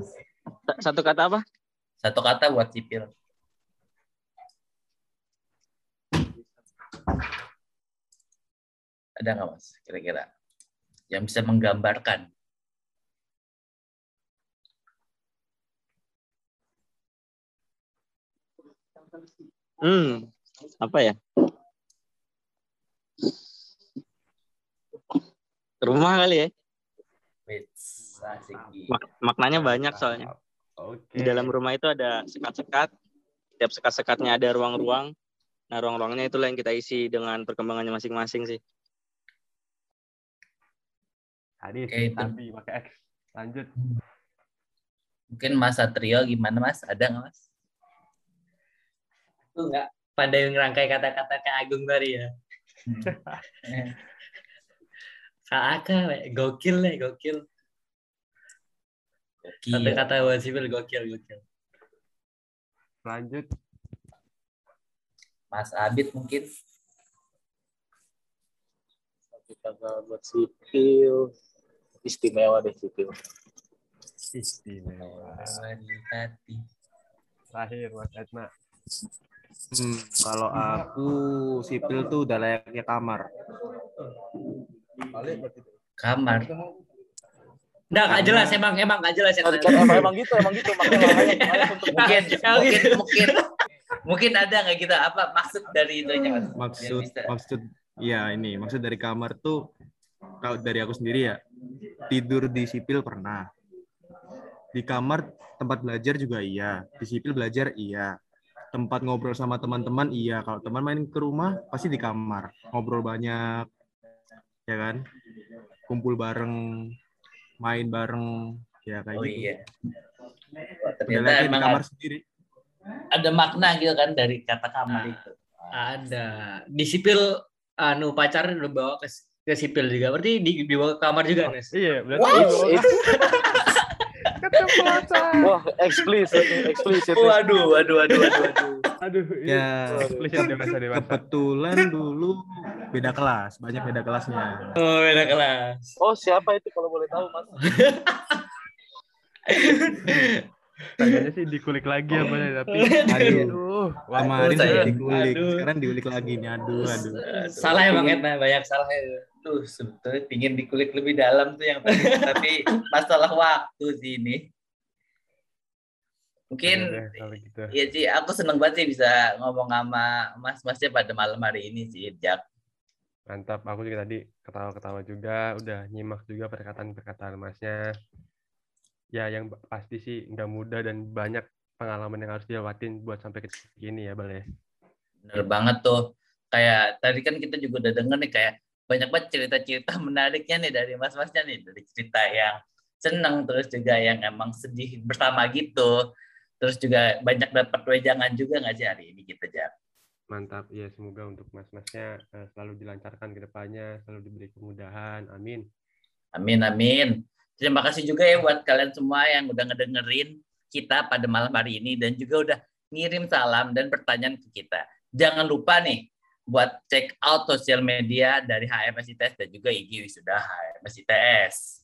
[SPEAKER 6] Sa- Satu kata apa?
[SPEAKER 2] Satu kata buat sipil. Ada nggak mas, kira-kira? Yang bisa menggambarkan.
[SPEAKER 6] Hmm, apa ya? Rumah kali ya.
[SPEAKER 2] Wits.
[SPEAKER 6] Mak- maknanya banyak soalnya.
[SPEAKER 1] Oke.
[SPEAKER 6] Di dalam rumah itu ada sekat-sekat. Tiap sekat-sekatnya ada ruang-ruang. Nah, ruang-ruangnya itulah yang kita isi dengan perkembangannya masing-masing sih.
[SPEAKER 1] Tadi
[SPEAKER 2] Oke, itu.
[SPEAKER 1] tapi pakai X. Lanjut.
[SPEAKER 2] Mungkin Mas Satrio gimana mas? Ada nggak mas?
[SPEAKER 3] Aku nggak pandai ngerangkai kata-kata kayak Agung tadi ya. Aka, we. gokil nih, gokil.
[SPEAKER 2] Gokil.
[SPEAKER 3] kata buat sipil gokil, gokil.
[SPEAKER 1] Lanjut.
[SPEAKER 2] Mas Abid mungkin.
[SPEAKER 5] Kata buat sipil. Istimewa deh sipil.
[SPEAKER 1] Istimewa.
[SPEAKER 2] di hati.
[SPEAKER 1] Terakhir Mas Etna.
[SPEAKER 4] Hmm, kalau aku sipil tuh udah layaknya kamar.
[SPEAKER 2] Kamar.
[SPEAKER 3] Nggak, nggak jelas emang, emang nggak jelas.
[SPEAKER 5] Kan- kan emang, emang gitu, emang gitu.
[SPEAKER 2] Mungkin, mungkin, mungkin, mungkin ada nggak kita apa maksud dari? Biar
[SPEAKER 4] Maksud
[SPEAKER 2] bisa.
[SPEAKER 4] maksud ya ini maksud dari kamar tuh kalau dari aku sendiri ya tidur di sipil pernah. Di kamar tempat belajar juga iya, di sipil belajar iya. Tempat ngobrol sama teman-teman iya. Kalau teman main ke rumah pasti di kamar, ngobrol banyak, ya kan? Kumpul bareng, main bareng, ya kayak
[SPEAKER 2] Oh
[SPEAKER 4] gitu.
[SPEAKER 2] iya.
[SPEAKER 4] Udah
[SPEAKER 2] ternyata
[SPEAKER 4] di
[SPEAKER 2] emang
[SPEAKER 4] kamar sendiri.
[SPEAKER 2] ada makna gitu kan dari kata kamar
[SPEAKER 3] Ah.
[SPEAKER 2] itu.
[SPEAKER 3] Ada. Di sipil, anu pacar udah bawa ke, ke sipil juga. Berarti di, dibawa ke kamar juga, Nes?
[SPEAKER 1] Iya, berarti itu, keceplosan.
[SPEAKER 5] wah, eksplisit, eksplisit.
[SPEAKER 2] Waduh, waduh, waduh, waduh, waduh.
[SPEAKER 1] Aduh, ini
[SPEAKER 4] Ya,
[SPEAKER 1] eksplisit dewasa dewasa.
[SPEAKER 4] kebetulan dulu beda kelas, banyak beda kelasnya.
[SPEAKER 3] Oh, beda kelas.
[SPEAKER 5] Oh, siapa itu kalau boleh tahu, Mas?
[SPEAKER 1] Tadinya sih dikulik lagi apa ya, tapi
[SPEAKER 4] Aduh.
[SPEAKER 1] aduh,
[SPEAKER 4] Kemarin
[SPEAKER 2] saya.
[SPEAKER 4] sudah dikulik,
[SPEAKER 3] Aduh.
[SPEAKER 4] sekarang diulik lagi nih. Aduh, aduh.
[SPEAKER 3] Salah emang Edna, banyak salah itu.
[SPEAKER 2] Tuh, sebetulnya pingin dikulik lebih dalam tuh yang tadi, tapi masalah waktu sih ini. Mungkin
[SPEAKER 1] gitu.
[SPEAKER 2] Iya sih, aku seneng banget sih bisa ngomong sama mas-masnya pada malam hari ini sih, Jak.
[SPEAKER 1] Mantap, aku juga tadi ketawa-ketawa juga, udah nyimak juga perkataan-perkataan masnya. Ya, yang pasti sih nggak mudah dan banyak pengalaman yang harus dilewatin buat sampai ke titik ini ya, Bal ya.
[SPEAKER 2] Bener banget tuh. Kayak tadi kan kita juga udah denger nih kayak banyak banget cerita-cerita menariknya nih dari mas-masnya nih. Dari cerita yang seneng, terus juga yang emang sedih bersama gitu. Terus juga banyak dapat wejangan juga nggak sih hari ini kita, Jak?
[SPEAKER 1] Mantap, ya semoga untuk mas-masnya eh, selalu dilancarkan ke depannya, selalu diberi kemudahan. Amin.
[SPEAKER 2] Amin, amin. Terima kasih juga ya buat kalian semua yang udah ngedengerin kita pada malam hari ini dan juga udah ngirim salam dan pertanyaan ke kita. Jangan lupa nih buat check out sosial media dari HMS ITS dan juga IG Wisuda HMS ITS.